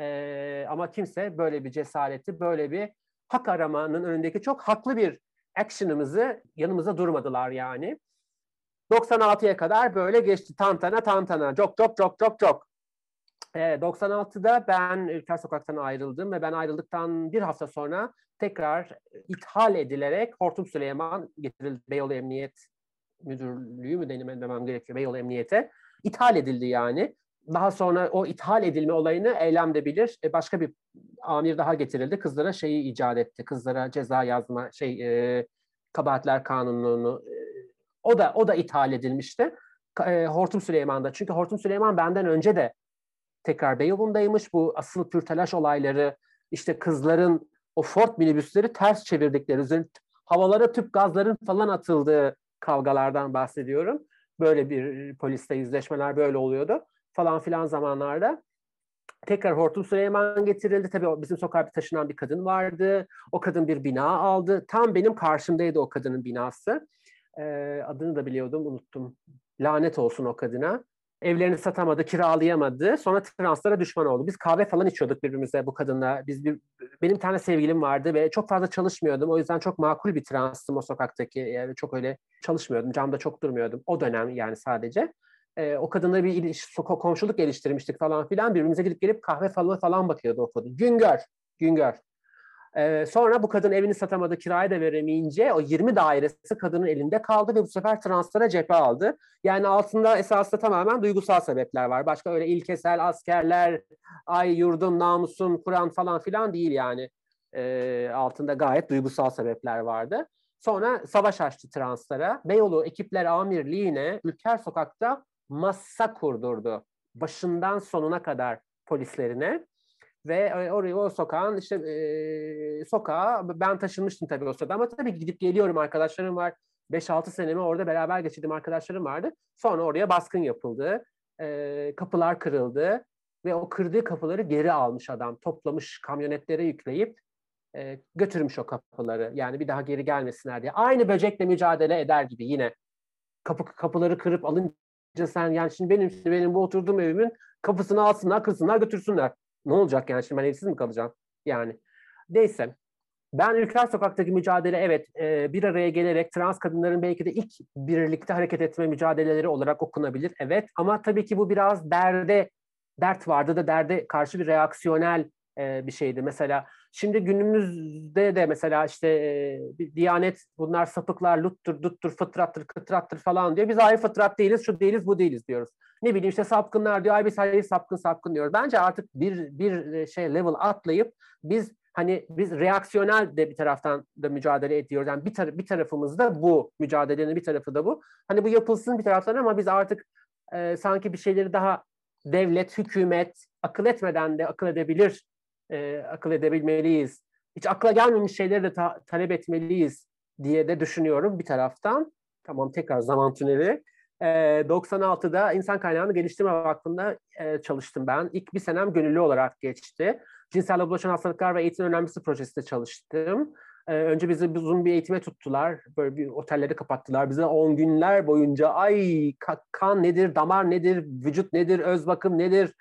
Ee, ama kimse böyle bir cesareti, böyle bir hak aramanın önündeki çok haklı bir action'ımızı yanımıza durmadılar yani. 96'ya kadar böyle geçti tantana tantana, çok çok çok çok çok. 96'da ben Ülker Sokak'tan ayrıldım ve ben ayrıldıktan bir hafta sonra tekrar ithal edilerek Hortum Süleyman getirildi Beyoğlu Emniyet Müdürlüğü mü denemem demem gerekiyor Beyoğlu Emniyet'e. ithal edildi yani. Daha sonra o ithal edilme olayını eylem de bilir. E, başka bir amir daha getirildi. Kızlara şeyi icat etti. Kızlara ceza yazma şey e, kabahatler kanununu e, o da o da ithal edilmişti. E, Hortum Süleyman'da. Çünkü Hortum Süleyman benden önce de tekrar Beyoğlu'ndaymış. Bu asıl pürtelaş olayları işte kızların o Ford minibüsleri ters çevirdikleri, üzerine havalara tüp gazların falan atıldığı kavgalardan bahsediyorum. Böyle bir poliste yüzleşmeler böyle oluyordu falan filan zamanlarda. Tekrar Hortum Süleyman getirildi. Tabii bizim sokağa bir taşınan bir kadın vardı. O kadın bir bina aldı. Tam benim karşımdaydı o kadının binası. Ee, adını da biliyordum, unuttum. Lanet olsun o kadına evlerini satamadı, kiralayamadı. Sonra translara düşman oldu. Biz kahve falan içiyorduk birbirimize bu kadınla. Biz bir, benim tane sevgilim vardı ve çok fazla çalışmıyordum. O yüzden çok makul bir transtım o sokaktaki. Yani çok öyle çalışmıyordum. Camda çok durmuyordum. O dönem yani sadece. Ee, o kadınla bir iliş, komşuluk geliştirmiştik falan filan. Birbirimize gidip gelip kahve falan falan bakıyordu o kadın. Güngör. Güngör. Ee, sonra bu kadın evini satamadı, kirayı da veremeyince o 20 dairesi kadının elinde kaldı ve bu sefer transfera cephe aldı. Yani altında esasında tamamen duygusal sebepler var. Başka öyle ilkesel askerler, ay yurdum, namusum, Kur'an falan filan değil yani. Ee, altında gayet duygusal sebepler vardı. Sonra savaş açtı translara. Beyoğlu ekipler amirliğine Ülker Sokak'ta masa kurdurdu. Başından sonuna kadar polislerine ve oraya o sokağın işte e, sokağa ben taşınmıştım tabii o sırada ama tabii gidip geliyorum arkadaşlarım var. 5-6 senemi orada beraber geçirdiğim arkadaşlarım vardı. Sonra oraya baskın yapıldı. E, kapılar kırıldı ve o kırdığı kapıları geri almış adam. Toplamış kamyonetlere yükleyip e, götürmüş o kapıları. Yani bir daha geri gelmesinler diye. Aynı böcekle mücadele eder gibi yine. Kapı kapıları kırıp alınca sen yani şimdi benim benim bu oturduğum evimin kapısını alsınlar, kırsınlar, götürsünler. Ne olacak yani şimdi ben evsiz mi kalacağım? Yani neyse. Ben Ülker Sokak'taki mücadele evet e, bir araya gelerek trans kadınların belki de ilk birlikte hareket etme mücadeleleri olarak okunabilir. Evet ama tabii ki bu biraz derde dert vardı da derde karşı bir reaksiyonel bir şeydi. Mesela şimdi günümüzde de mesela işte e, Diyanet bunlar sapıklar, luttur, duttur, fıtrattır, kıtrattır falan diyor. Biz hayır fıtrat değiliz, şu değiliz, bu değiliz diyoruz. Ne bileyim işte sapkınlar diyor, ay biz hayır sapkın sapkın diyoruz. Bence artık bir bir şey level atlayıp biz hani biz reaksiyonel de bir taraftan da mücadele ediyoruz. Yani bir, tar- bir tarafımız da bu mücadelenin bir tarafı da bu. Hani bu yapılsın bir taraftan ama biz artık e, sanki bir şeyleri daha devlet, hükümet akıl etmeden de akıl edebilir, e, akıl edebilmeliyiz. Hiç akla gelmemiş şeyleri de ta- talep etmeliyiz diye de düşünüyorum bir taraftan. Tamam tekrar zaman tüneli. E, 96'da İnsan Kaynağını Geliştirme Vakfı'nda e, çalıştım ben. İlk bir senem gönüllü olarak geçti. Cinsel bulaşan hastalıklar ve eğitim önemlisi projesinde çalıştım. Ee, önce bizi uzun bir eğitime tuttular. Böyle bir otelleri kapattılar. Bize 10 günler boyunca ay kan nedir, damar nedir, vücut nedir, öz bakım nedir?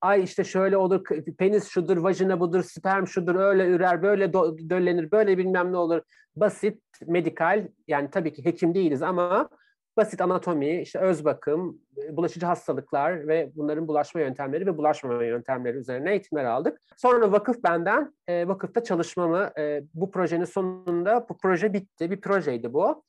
Ay işte şöyle olur, penis şudur, vajina budur, sperm şudur, öyle ürer, böyle döllenir, böyle bilmem ne olur. Basit, medikal yani tabii ki hekim değiliz ama basit anatomi, işte öz bakım, bulaşıcı hastalıklar ve bunların bulaşma yöntemleri ve bulaşmama yöntemleri üzerine eğitimler aldık. Sonra vakıf benden e, vakıfta çalışmamı e, bu projenin sonunda bu proje bitti. Bir projeydi bu.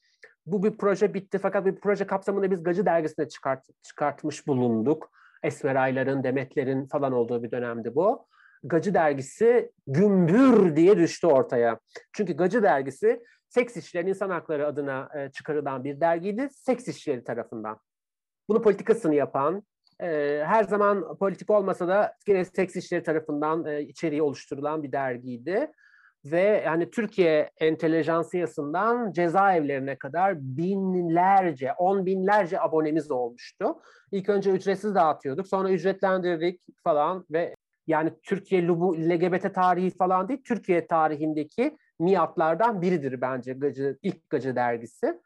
Bu bir proje bitti fakat bir proje kapsamında biz Gacı dergisine çıkart, çıkartmış bulunduk. Esmer Aylar'ın, Demetler'in falan olduğu bir dönemdi bu. Gacı dergisi gümbür diye düştü ortaya. Çünkü Gacı dergisi seks işçilerin insan hakları adına e, çıkarılan bir dergiydi. Seks işçileri tarafından. Bunu politikasını yapan, e, her zaman politik olmasa da yine seks işçileri tarafından e, içeriği oluşturulan bir dergiydi. Ve yani Türkiye entelejansiyasından cezaevlerine kadar binlerce, on binlerce abonemiz olmuştu. İlk önce ücretsiz dağıtıyorduk, sonra ücretlendirdik falan ve yani Türkiye LGBT tarihi falan değil, Türkiye tarihindeki miatlardan biridir bence Gacı, ilk Gacı dergisi.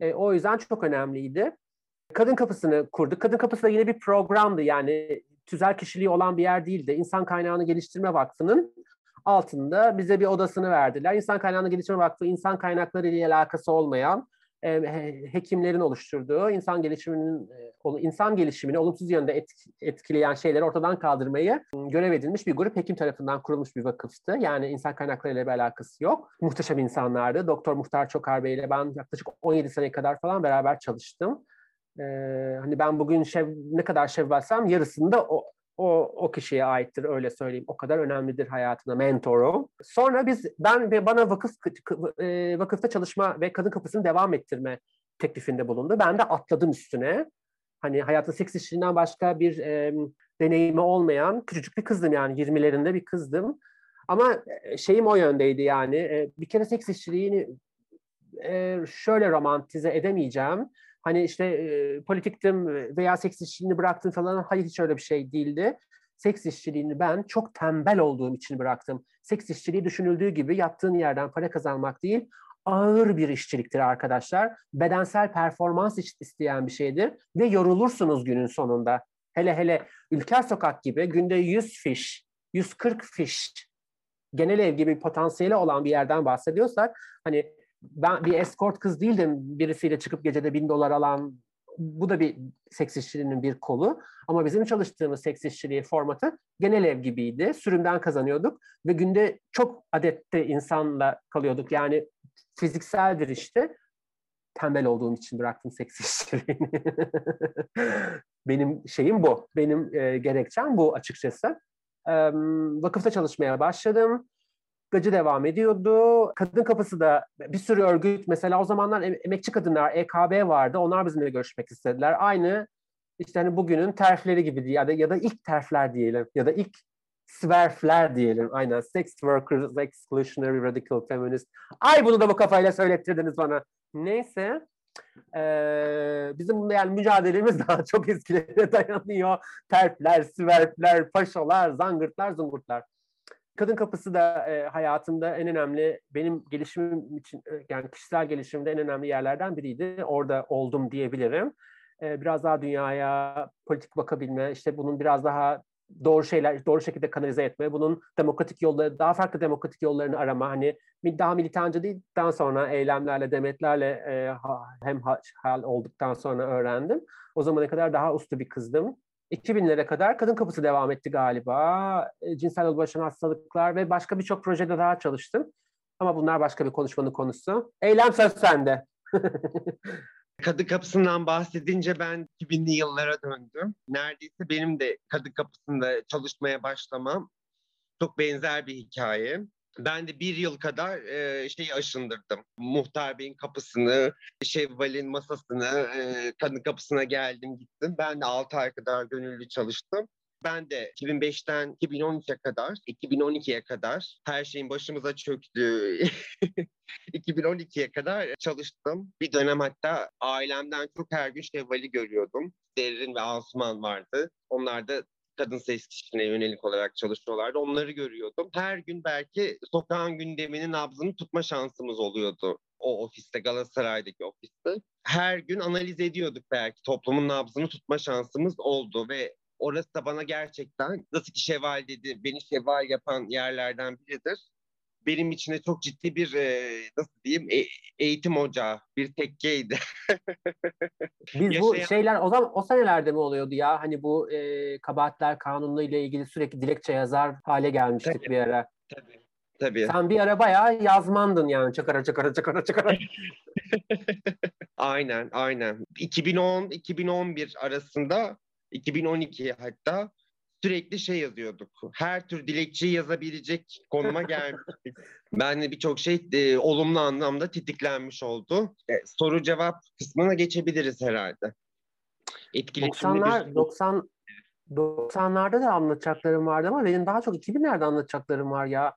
E, o yüzden çok önemliydi. Kadın Kapısı'nı kurduk. Kadın Kapısı da yine bir programdı yani tüzel kişiliği olan bir yer değildi. İnsan Kaynağını Geliştirme Vakfı'nın altında bize bir odasını verdiler. İnsan Kaynağını Geliştirme Vakfı insan kaynakları ile alakası olmayan hekimlerin oluşturduğu insan gelişiminin e, insan gelişimini olumsuz yönde etkileyen şeyleri ortadan kaldırmayı görev edilmiş bir grup hekim tarafından kurulmuş bir vakıftı. Yani insan kaynakları ile bir alakası yok. Muhteşem insanlardı. Doktor Muhtar Çokar Bey ile ben yaklaşık 17 sene kadar falan beraber çalıştım. Ee, hani ben bugün şev, ne kadar şevvalsem yarısında o, o, o kişiye aittir öyle söyleyeyim. O kadar önemlidir hayatına mentoru. Sonra biz ben bana vakıf e, vakıfta çalışma ve kadın kapısını devam ettirme teklifinde bulundu. Ben de atladım üstüne. Hani hayatın seks işinden başka bir e, deneyimi olmayan küçücük bir kızdım yani 20'lerinde bir kızdım. Ama e, şeyim o yöndeydi yani e, bir kere seks işçiliğini e, şöyle romantize edemeyeceğim Hani işte e, politiktim veya seks işçiliğini bıraktım falan. Hayır hiç öyle bir şey değildi. Seks işçiliğini ben çok tembel olduğum için bıraktım. Seks işçiliği düşünüldüğü gibi yattığın yerden para kazanmak değil, ağır bir işçiliktir arkadaşlar. Bedensel performans isteyen bir şeydir ve yorulursunuz günün sonunda. Hele hele Ülker Sokak gibi günde 100 fiş, 140 fiş genel ev gibi potansiyeli olan bir yerden bahsediyorsak hani ben bir escort kız değildim birisiyle çıkıp gecede bin dolar alan bu da bir seks işçiliğinin bir kolu. Ama bizim çalıştığımız seks işçiliği formatı genel ev gibiydi. Sürümden kazanıyorduk ve günde çok adette insanla kalıyorduk. Yani fizikseldir işte. Tembel olduğum için bıraktım seks işçiliğini. Benim şeyim bu. Benim e, gerekçem bu açıkçası. E, vakıfta çalışmaya başladım gacı devam ediyordu. Kadın Kapısı da bir sürü örgüt mesela o zamanlar emekçi kadınlar EKB vardı. Onlar bizimle görüşmek istediler. Aynı işte hani bugünün terfleri gibi ya da ya da ilk terfler diyelim ya da ilk swerfler diyelim. Aynen. Sex workers, exclusionary, radical feminist. Ay bunu da bu kafayla söylettirdiniz bana. Neyse. Ee, bizim bunda yani mücadelemiz daha çok eskilere dayanıyor. Terpler, süverpler, paşalar, zangırtlar, zungurtlar. Kadın Kapısı da e, hayatımda en önemli, benim gelişimim için, e, yani kişisel gelişimde en önemli yerlerden biriydi. Orada oldum diyebilirim. E, biraz daha dünyaya politik bakabilme, işte bunun biraz daha doğru şeyler, doğru şekilde kanalize etme, bunun demokratik yolları, daha farklı demokratik yollarını arama, hani daha militanca değil, daha sonra eylemlerle, demetlerle e, hem hal olduktan sonra öğrendim. O zamana kadar daha uslu bir kızdım. 2000'lere kadar Kadın Kapısı devam etti galiba. E, cinsel ulaşan hastalıklar ve başka birçok projede daha çalıştım. Ama bunlar başka bir konuşmanın konusu. Eylem söz sende. Kadı Kapısı'ndan bahsedince ben 2000'li yıllara döndüm. Neredeyse benim de Kadı Kapısı'nda çalışmaya başlamam çok benzer bir hikaye. Ben de bir yıl kadar e, şeyi aşındırdım. Muhtar Bey'in kapısını, Şevval'in masasını, e, kadın kapısına geldim gittim. Ben de 6 ay kadar gönüllü çalıştım. Ben de 2005'ten 2012'ye kadar, 2012'ye kadar her şeyin başımıza çöktü. 2012'ye kadar çalıştım. Bir dönem hatta ailemden çok her gün Şevval'i görüyordum. Derin ve Asuman vardı. Onlar da kadın ses kişiliğine yönelik olarak çalışıyorlardı. Onları görüyordum. Her gün belki sokağın gündeminin nabzını tutma şansımız oluyordu o ofiste, Galatasaray'daki ofiste. Her gün analiz ediyorduk belki. Toplumun nabzını tutma şansımız oldu ve orası da bana gerçekten nasıl ki şeval dedi, beni şeval yapan yerlerden biridir. Benim içine çok ciddi bir e, nasıl diyeyim e, eğitim ocağı, bir tekkeydi. Biz Yaşayan... bu şeyler o zaman o senelerde mi oluyordu ya? Hani bu e, kabahatler kanunu ile ilgili sürekli dilekçe yazar hale gelmiştik tabii, bir ara. Tabii. Tabii. Sen bir ara bayağı yazmandın yani çakara çakara çakara çakara. aynen aynen. 2010-2011 arasında 2012 hatta sürekli şey yazıyorduk. Her tür dilekçeyi yazabilecek konuma gelmiştik. ben de birçok şey e, olumlu anlamda tetiklenmiş oldu. E, soru cevap kısmına geçebiliriz herhalde. Etkileşimli 90'lar, bir... 90 90'larda da anlatacaklarım vardı ama benim daha çok 2000'lerde anlatacaklarım var ya.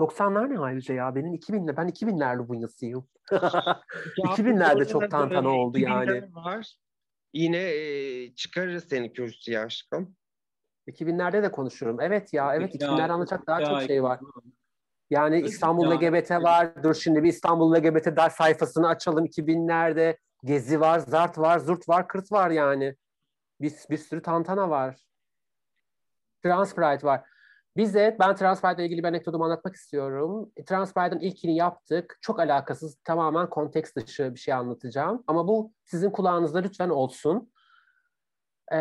90'lar ne ayrıca ya? Benim 2000'le ben 2000'lerle bunyasıyım. 2000'lerde çok tantana oldu yani. Var. Yine e, çıkarırız seni kürsüye aşkım. 2000'lerde de konuşurum. Evet ya, evet 2000'lerde anlatacak daha çok şey var. Yani İstanbul LGBT var. Dur şimdi bir İstanbul LGBT dar sayfasını açalım. 2000'lerde Gezi var, Zart var, Zurt var, Kırt var yani. Bir, bir sürü tantana var. Transpride var. Bize, ben Transpride ile ilgili bir anekdotumu anlatmak istiyorum. Transpride'ın ilkini yaptık. Çok alakasız, tamamen konteks dışı bir şey anlatacağım. Ama bu sizin kulağınızda lütfen olsun. Ee,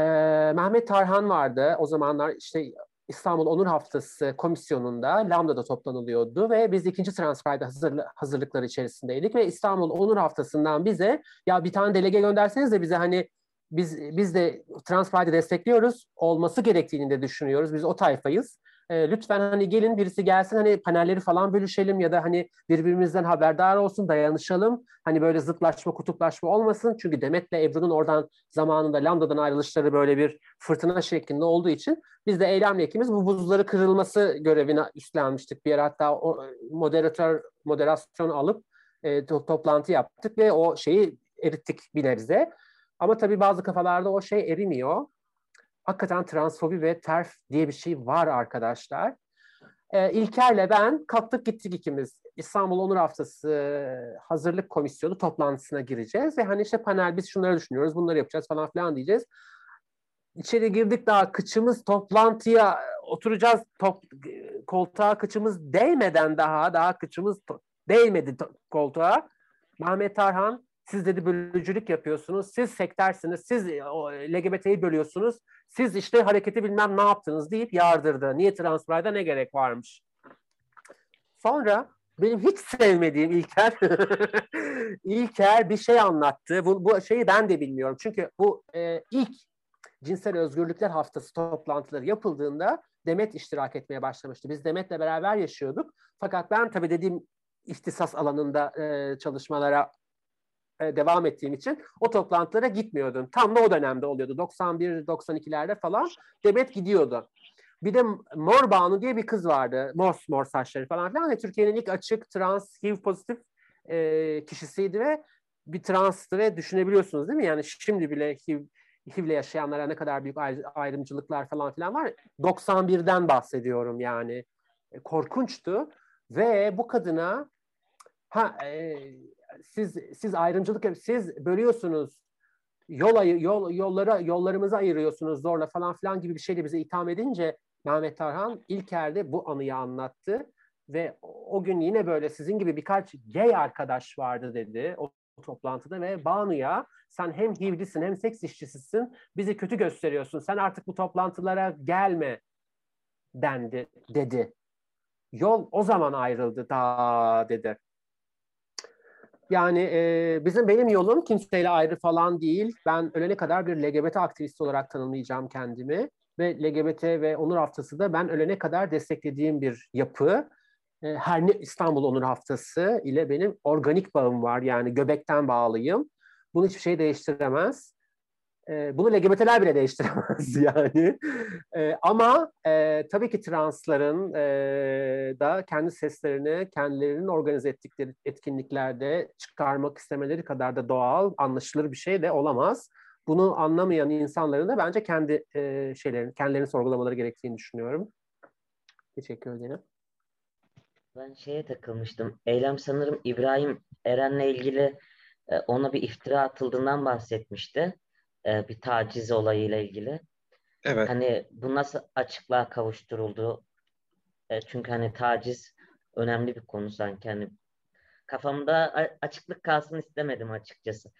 Mehmet Tarhan vardı. O zamanlar işte İstanbul Onur Haftası komisyonunda Lambda'da toplanılıyordu ve biz ikinci Transpride hazırlı, hazırlıkları içerisindeydik ve İstanbul Onur Haftası'ndan bize ya bir tane delege gönderseniz de bize hani biz biz de Transpride'i destekliyoruz olması gerektiğini de düşünüyoruz. Biz o tayfayız e, lütfen hani gelin birisi gelsin hani panelleri falan bölüşelim ya da hani birbirimizden haberdar olsun dayanışalım. Hani böyle zıtlaşma kutuplaşma olmasın. Çünkü Demet'le Ebru'nun oradan zamanında Lambda'dan ayrılışları böyle bir fırtına şeklinde olduğu için biz de eylemle ikimiz bu buzları kırılması görevini üstlenmiştik. Bir yer hatta o moderatör moderasyon alıp e, to- toplantı yaptık ve o şeyi erittik bir nebze. Ama tabii bazı kafalarda o şey erimiyor hakikaten transfobi ve terf diye bir şey var arkadaşlar. Ee, İlker'le ben kalktık gittik ikimiz. İstanbul Onur Haftası hazırlık komisyonu toplantısına gireceğiz ve hani işte panel biz şunları düşünüyoruz, bunları yapacağız falan filan diyeceğiz. İçeri girdik daha kıçımız toplantıya oturacağız top, koltuğa kıçımız değmeden daha daha kıçımız değmedi koltuğa. Mehmet Tarhan siz dedi bölücülük yapıyorsunuz. Siz sektersiniz. Siz LGBT'yi bölüyorsunuz. Siz işte hareketi bilmem ne yaptınız deyip yardırdı. Niye Transpride'a ne gerek varmış? Sonra benim hiç sevmediğim İlker İlker bir şey anlattı. Bu, bu şeyi ben de bilmiyorum. Çünkü bu e, ilk Cinsel Özgürlükler Haftası toplantıları yapıldığında Demet iştirak etmeye başlamıştı. Biz Demet'le beraber yaşıyorduk. Fakat ben tabii dediğim ihtisas alanında e, çalışmalara e, devam ettiğim için o toplantılara gitmiyordum. Tam da o dönemde oluyordu. 91-92'lerde falan Demet gidiyordu. Bir de Mor Banu diye bir kız vardı. Mor mor saçları falan filan. Ve Türkiye'nin ilk açık trans HIV pozitif e, kişisiydi ve bir transtı ve düşünebiliyorsunuz değil mi? Yani şimdi bile HIV, HIV'le yaşayanlara ne kadar büyük ayrımcılıklar falan filan var. 91'den bahsediyorum yani. E, korkunçtu ve bu kadına ha e, siz siz ayrımcılık siz bölüyorsunuz yol yol yollara yollarımızı ayırıyorsunuz zorla falan filan gibi bir şeyle bize itham edince Mehmet Tarhan İlker'de bu anıyı anlattı ve o gün yine böyle sizin gibi birkaç gay arkadaş vardı dedi o toplantıda ve Banu'ya sen hem HIV'lisin hem seks işçisisin bizi kötü gösteriyorsun sen artık bu toplantılara gelme dendi dedi. Yol o zaman ayrıldı da dedi. Yani e, bizim benim yolum kimseyle ayrı falan değil. Ben ölene kadar bir LGBT aktivisti olarak tanımlayacağım kendimi. Ve LGBT ve Onur Haftası da ben ölene kadar desteklediğim bir yapı. E, her ne İstanbul Onur Haftası ile benim organik bağım var. Yani göbekten bağlıyım. Bunu hiçbir şey değiştiremez. E, bunu LGBT'ler bile değiştiremez yani. E, ama e, tabii ki transların e, da kendi seslerini kendilerinin organize ettikleri etkinliklerde çıkarmak istemeleri kadar da doğal, anlaşılır bir şey de olamaz. Bunu anlamayan insanların da bence kendi e, şeylerini, kendilerini sorgulamaları gerektiğini düşünüyorum. Teşekkür ederim. Ben şeye takılmıştım. Eylem sanırım İbrahim Eren'le ilgili e, ona bir iftira atıldığından bahsetmişti e, bir taciz olayıyla ilgili. Evet. Hani bu nasıl açıklığa kavuşturuldu? E, çünkü hani taciz önemli bir konu sanki. Hani kafamda açıklık kalsın istemedim açıkçası.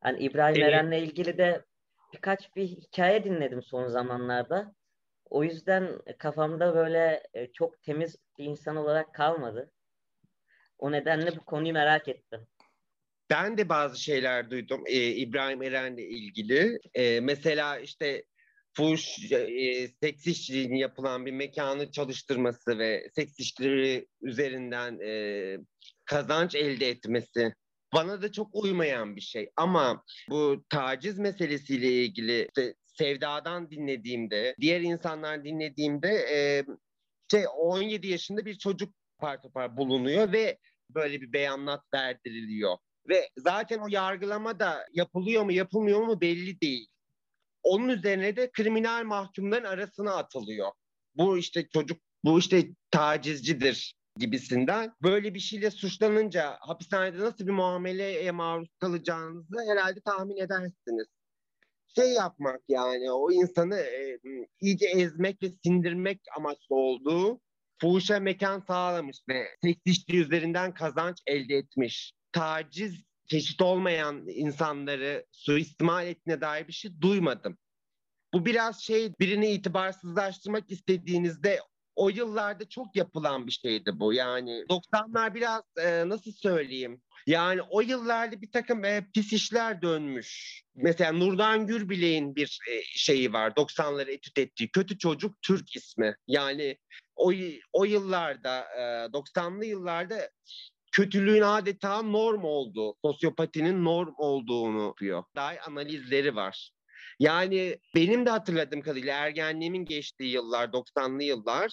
Hani İbrahim evet. Eren'le ilgili de birkaç bir hikaye dinledim son zamanlarda. O yüzden kafamda böyle e, çok temiz bir insan olarak kalmadı. O nedenle bu konuyu merak ettim. Ben de bazı şeyler duydum e, İbrahim Eren'le ilgili. E, mesela işte fuş e, seks işçiliğinin yapılan bir mekanı çalıştırması ve seks işçileri üzerinden e, kazanç elde etmesi bana da çok uymayan bir şey. Ama bu taciz meselesiyle ilgili işte Sevda'dan dinlediğimde, diğer insanlar dinlediğimde e, şey 17 yaşında bir çocuk par par bulunuyor ve böyle bir beyanat verdiriliyor. Ve zaten o yargılama da yapılıyor mu yapılmıyor mu belli değil. Onun üzerine de kriminal mahkumların arasına atılıyor. Bu işte çocuk, bu işte tacizcidir gibisinden. Böyle bir şeyle suçlanınca hapishanede nasıl bir muameleye maruz kalacağınızı herhalde tahmin edersiniz. Şey yapmak yani o insanı e, iyice ezmek ve sindirmek amaçlı olduğu fuhuşa mekan sağlamış ve seks üzerinden kazanç elde etmiş taciz çeşit olmayan insanları suistimal ettiğine dair bir şey duymadım. Bu biraz şey birini itibarsızlaştırmak istediğinizde o yıllarda çok yapılan bir şeydi bu. Yani 90'lar biraz e, nasıl söyleyeyim? Yani o yıllarda bir takım e, pis işler dönmüş. Mesela Nurdan Gürbilek'in bir e, şeyi var. 90'ları etüt ettiği Kötü Çocuk Türk ismi. Yani o, o yıllarda e, 90'lı yıllarda kötülüğün adeta norm olduğu, sosyopatinin norm olduğunu yapıyor. Daha analizleri var. Yani benim de hatırladığım kadarıyla ergenliğimin geçtiği yıllar, 90'lı yıllar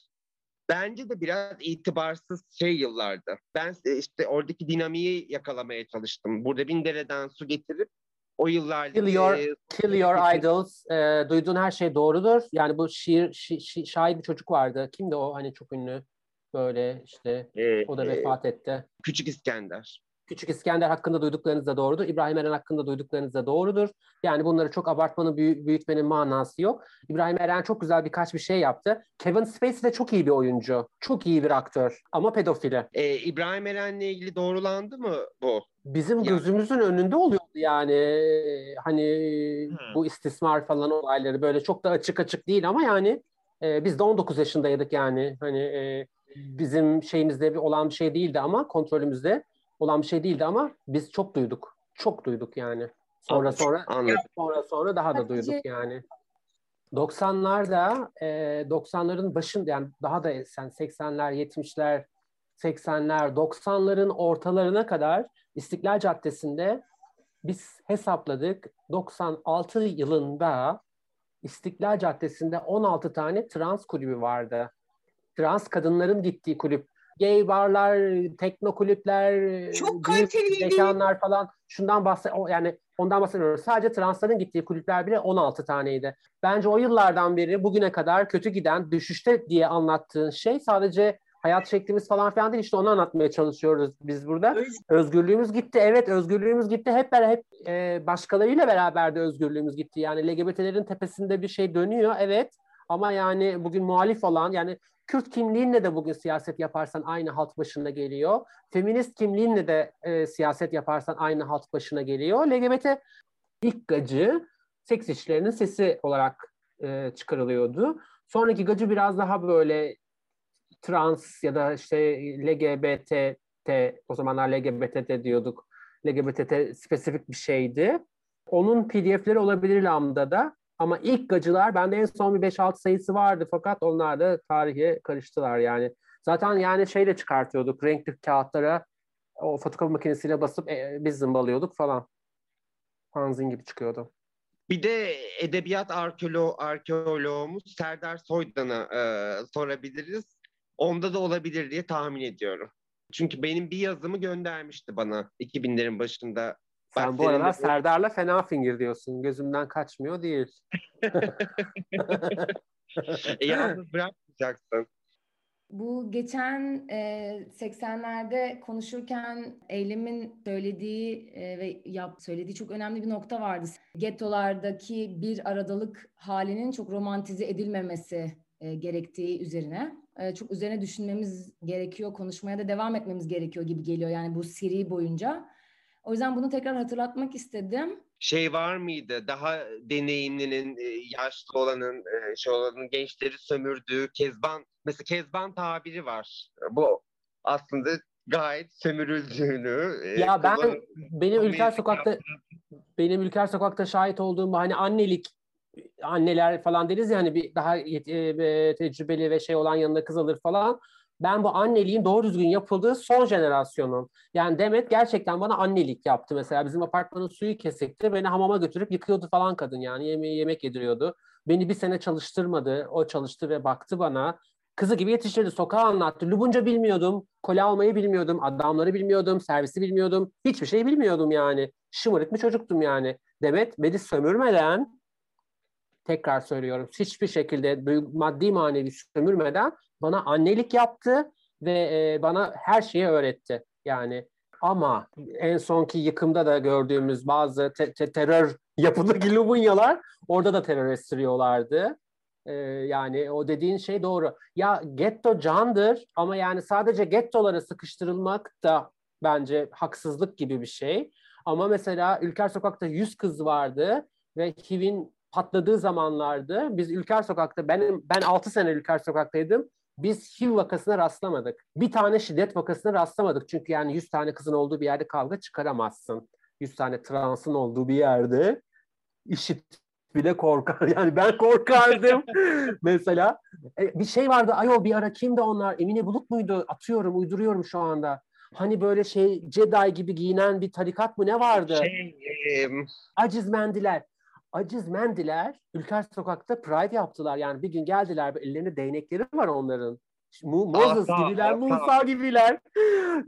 bence de biraz itibarsız şey yıllardı. Ben işte oradaki dinamiği yakalamaya çalıştım. Burada bin dereden su getirip o yıllarda... Kill your, e, kill your idols. E, duyduğun her şey doğrudur. Yani bu şiir, şi, şi, şair bir çocuk vardı. Kimdi o hani çok ünlü? Böyle işte ee, o da vefat etti. Küçük İskender. Küçük İskender hakkında duyduklarınız da doğrudur. İbrahim Eren hakkında duyduklarınız da doğrudur. Yani bunları çok abartmanın, büyü, büyütmenin manası yok. İbrahim Eren çok güzel birkaç bir şey yaptı. Kevin Spacey de çok iyi bir oyuncu. Çok iyi bir aktör ama pedofili. Ee, İbrahim Eren'le ilgili doğrulandı mı bu? Bizim yani. gözümüzün önünde oluyordu yani. Hani hmm. bu istismar falan olayları böyle çok da açık açık değil ama yani e, biz de 19 yaşındaydık yani. Hani e, bizim şeyimizde olan bir şey değildi ama kontrolümüzde olan bir şey değildi ama biz çok duyduk. Çok duyduk yani. Sonra sonra Anladım. sonra sonra daha da duyduk yani. 90'larda e, 90'ların başında yani daha da sen 80'ler 70'ler 80'ler 90'ların ortalarına kadar İstiklal Caddesi'nde biz hesapladık 96 yılında İstiklal Caddesi'nde 16 tane trans kulübü vardı trans kadınların gittiği kulüp. Gay barlar, tekno kulüpler, çok kaliteli mekanlar falan şundan bahset yani ondan bahsediyoruz. Sadece transların gittiği kulüpler bile 16 taneydi. Bence o yıllardan beri bugüne kadar kötü giden düşüşte diye anlattığın şey sadece hayat şeklimiz falan filan değil işte onu anlatmaya çalışıyoruz biz burada. Özgürlüğümüz gitti. Evet özgürlüğümüz gitti. Hep hep e, başkalarıyla beraber de özgürlüğümüz gitti. Yani LGBT'lerin tepesinde bir şey dönüyor. Evet. Ama yani bugün muhalif olan yani Kürt kimliğinle de bugün siyaset yaparsan aynı halt başına geliyor. Feminist kimliğinle de e, siyaset yaparsan aynı halt başına geliyor. LGBT ilk gacı seks işlerinin sesi olarak e, çıkarılıyordu. Sonraki gacı biraz daha böyle trans ya da işte LGBT o zamanlar LGBT diyorduk. LGBT spesifik bir şeydi. Onun PDF'leri olabilir Lambda'da. Ama ilk gacılar bende en son bir 5-6 sayısı vardı fakat onlar da tarihe karıştılar yani. Zaten yani şeyle çıkartıyorduk renkli kağıtlara o fotokopi makinesiyle basıp e, biz zımbalıyorduk falan. Fanzin gibi çıkıyordu. Bir de edebiyat arkeolo arkeoloğumuz Serdar Soydan'a e, sorabiliriz. Onda da olabilir diye tahmin ediyorum. Çünkü benim bir yazımı göndermişti bana 2000'lerin başında. Sen bu aralar de... Serdar'la fena fingir diyorsun. Gözümden kaçmıyor değil. e, yalnız bırakmayacaksın. Bu geçen e, 80'lerde konuşurken Eylem'in söylediği e, ve yap söylediği çok önemli bir nokta vardı. Gettolardaki bir aradalık halinin çok romantize edilmemesi e, gerektiği üzerine. E, çok üzerine düşünmemiz gerekiyor, konuşmaya da devam etmemiz gerekiyor gibi geliyor yani bu seri boyunca. O yüzden bunu tekrar hatırlatmak istedim. Şey var mıydı? Daha deneyimlinin, e, yaşlı olanın, e, şey olanın gençleri sömürdüğü Kezban, mesela Kezban tabiri var. Bu aslında gayet sömürüldüğünü. E, ya ben benim Ülker Sokak'ta benim Ülker Sokak'ta şahit olduğum hani annelik anneler falan deriz ya hani bir daha e, tecrübeli ve şey olan yanında kız alır falan. Ben bu anneliğin doğru düzgün yapıldığı son jenerasyonum. Yani Demet gerçekten bana annelik yaptı mesela. Bizim apartmanın suyu kesikti. Beni hamama götürüp yıkıyordu falan kadın yani. Yemeği yemek yediriyordu. Beni bir sene çalıştırmadı. O çalıştı ve baktı bana. Kızı gibi yetiştirdi. Sokağa anlattı. Lubunca bilmiyordum. Kole almayı bilmiyordum. Adamları bilmiyordum. Servisi bilmiyordum. Hiçbir şey bilmiyordum yani. Şımarık bir çocuktum yani. Demet beni sömürmeden tekrar söylüyorum hiçbir şekilde maddi manevi sömürmeden bana annelik yaptı ve e, bana her şeyi öğretti. Yani ama en sonki yıkımda da gördüğümüz bazı te- te- terör yapıdaki Lubunyalar orada da terör estiriyorlardı. Ee, yani o dediğin şey doğru. Ya getto candır ama yani sadece gettolara sıkıştırılmak da bence haksızlık gibi bir şey. Ama mesela Ülker Sokak'ta 100 kız vardı ve HIV'in patladığı zamanlardı. Biz Ülker Sokak'ta, benim ben 6 sene Ülker Sokak'taydım. Biz HIV vakasına rastlamadık. Bir tane şiddet vakasına rastlamadık. Çünkü yani 100 tane kızın olduğu bir yerde kavga çıkaramazsın. 100 tane transın olduğu bir yerde işit bile korkar. Yani ben korkardım mesela. E, bir şey vardı ayol bir ara kimdi onlar? Emine Bulut muydu? Atıyorum uyduruyorum şu anda. Hani böyle şey Jedi gibi giyinen bir tarikat mı ne vardı? Şey, e... Aciz mendiler aciz mendiler Ülker Sokak'ta Pride yaptılar. Yani bir gün geldiler ellerinde değnekleri var onların. Moses Asa, gibiler, Musa gibiler.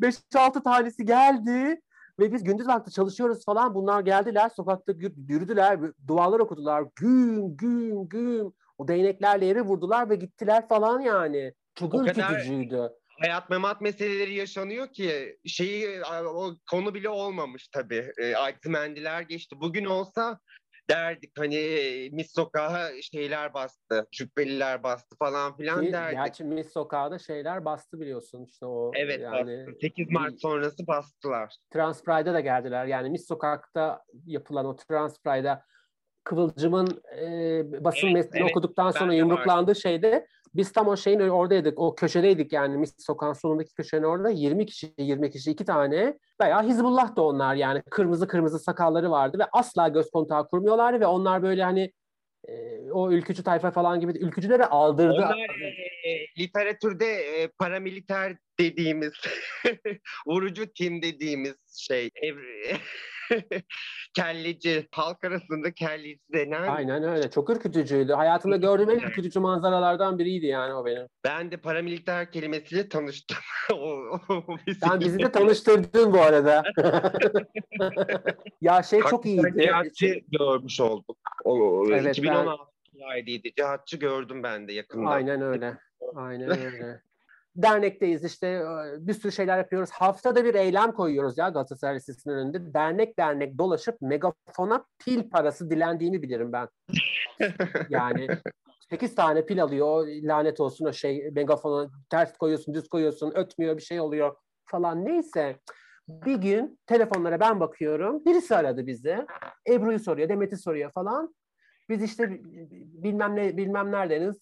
5-6 tanesi geldi. Ve biz gündüz vakti çalışıyoruz falan. Bunlar geldiler, sokakta yürüdüler, dualar okudular. Güm, güm, güm. O değneklerle yere vurdular ve gittiler falan yani. Çok ürkütücüydü. Hayat memat meseleleri yaşanıyor ki şeyi o konu bile olmamış tabii. E, Mendiler geçti. Bugün olsa derdik hani Mis Sokağı şeyler bastı, cübbeliler bastı falan filan Ki, derdik. Gerçi Mis Sokağı'da şeyler bastı biliyorsun işte o. Evet yani, bastı. 8 Mart sonrası bastılar. Trans Pride'a da geldiler. Yani Mis Sokak'ta yapılan o Trans Pride'a Kıvılcım'ın e, basın evet, metnini evet. okuduktan sonra yumruklandığı şeyde biz tam o şeyin oradaydık. O köşedeydik yani Mis sokağın sonundaki köşenin orada 20 kişi, 20 kişi iki tane. Bayağı Hizbullah da onlar yani. Kırmızı kırmızı sakalları vardı ve asla göz kontağı kurmuyorlardı ve onlar böyle hani e, o ülkücü tayfa falan gibi ülkücüleri aldırdı. Onlar e, e, literatürde e, paramiliter dediğimiz vurucu tim dediğimiz şey. Ev, kelleci, halk arasında kelleci denen. Aynen öyle. Çok ürkütücüydü. Hayatımda gördüğüm en ürkütücü manzaralardan biriydi yani o benim. Ben de paramiliter kelimesiyle tanıştım. o, o, Sen bizi de tanıştırdın bu arada. ya şey çok iyiydi. Cihatçı görmüş olduk. O, Evet, 2016 aydıydı. Cihatçı gördüm ben de yakında. Aynen öyle. Aynen öyle. Dernekteyiz işte e, bir sürü şeyler yapıyoruz. Haftada bir eylem koyuyoruz ya Galatasaray Lisesi'nin önünde. Dernek dernek dolaşıp megafona pil parası dilendiğini bilirim ben. Yani 8 tane pil alıyor. O lanet olsun o şey megafona ters koyuyorsun, düz koyuyorsun, ötmüyor bir şey oluyor falan. Neyse. Bir gün telefonlara ben bakıyorum. Birisi aradı bizi. Ebru'yu soruyor, Demet'i soruyor falan. Biz işte bilmem ne bilmem neredeniz.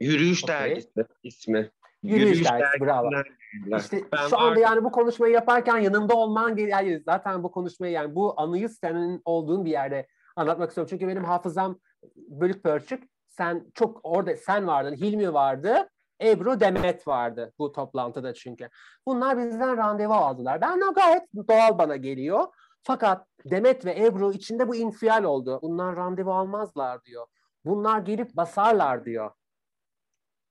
Yürüyüş Okey. dergisi ismi. Yürüyüş dergisi, bravo. dergisinden İşte Ben şu anda vardım. yani bu konuşmayı yaparken yanımda olman yani zaten bu konuşmayı yani bu anıyı senin olduğun bir yerde anlatmak istiyorum. Çünkü benim hafızam bölük pörçük. Sen çok orada sen vardın, Hilmi vardı, Ebru Demet vardı bu toplantıda çünkü. Bunlar bizden randevu aldılar. Ben de gayet doğal bana geliyor. Fakat Demet ve Ebru içinde bu infial oldu. Bunlar randevu almazlar diyor. Bunlar gelip basarlar diyor.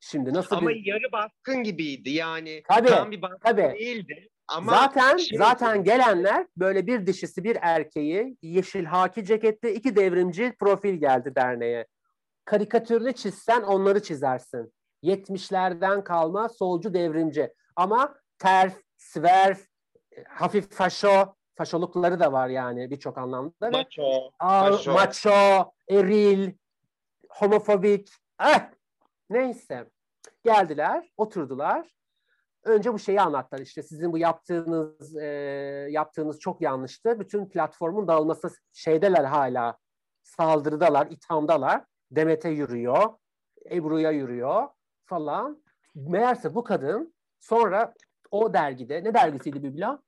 Şimdi nasıl Ama bir... yarı baskın gibiydi yani. Tabii, Tam bir baskın tabii. değildi. Ama zaten şey- zaten gelenler böyle bir dişisi bir erkeği yeşil haki ceketli iki devrimci profil geldi derneğe. Karikatürünü çizsen onları çizersin. 70'lerden kalma solcu devrimci. Ama terf, sverf, hafif faşo, faşolukları da var yani birçok anlamda. Maço, Aa, faşo. maço, eril, homofobik. Eh, neyse. Geldiler, oturdular. Önce bu şeyi anlattılar. İşte sizin bu yaptığınız e, yaptığınız çok yanlıştı. Bütün platformun dağılması şeydeler hala. Saldırıdalar, ithamdalar. Demet'e yürüyor, Ebru'ya yürüyor falan. Meğerse bu kadın sonra o dergide, ne dergisiydi Bibla?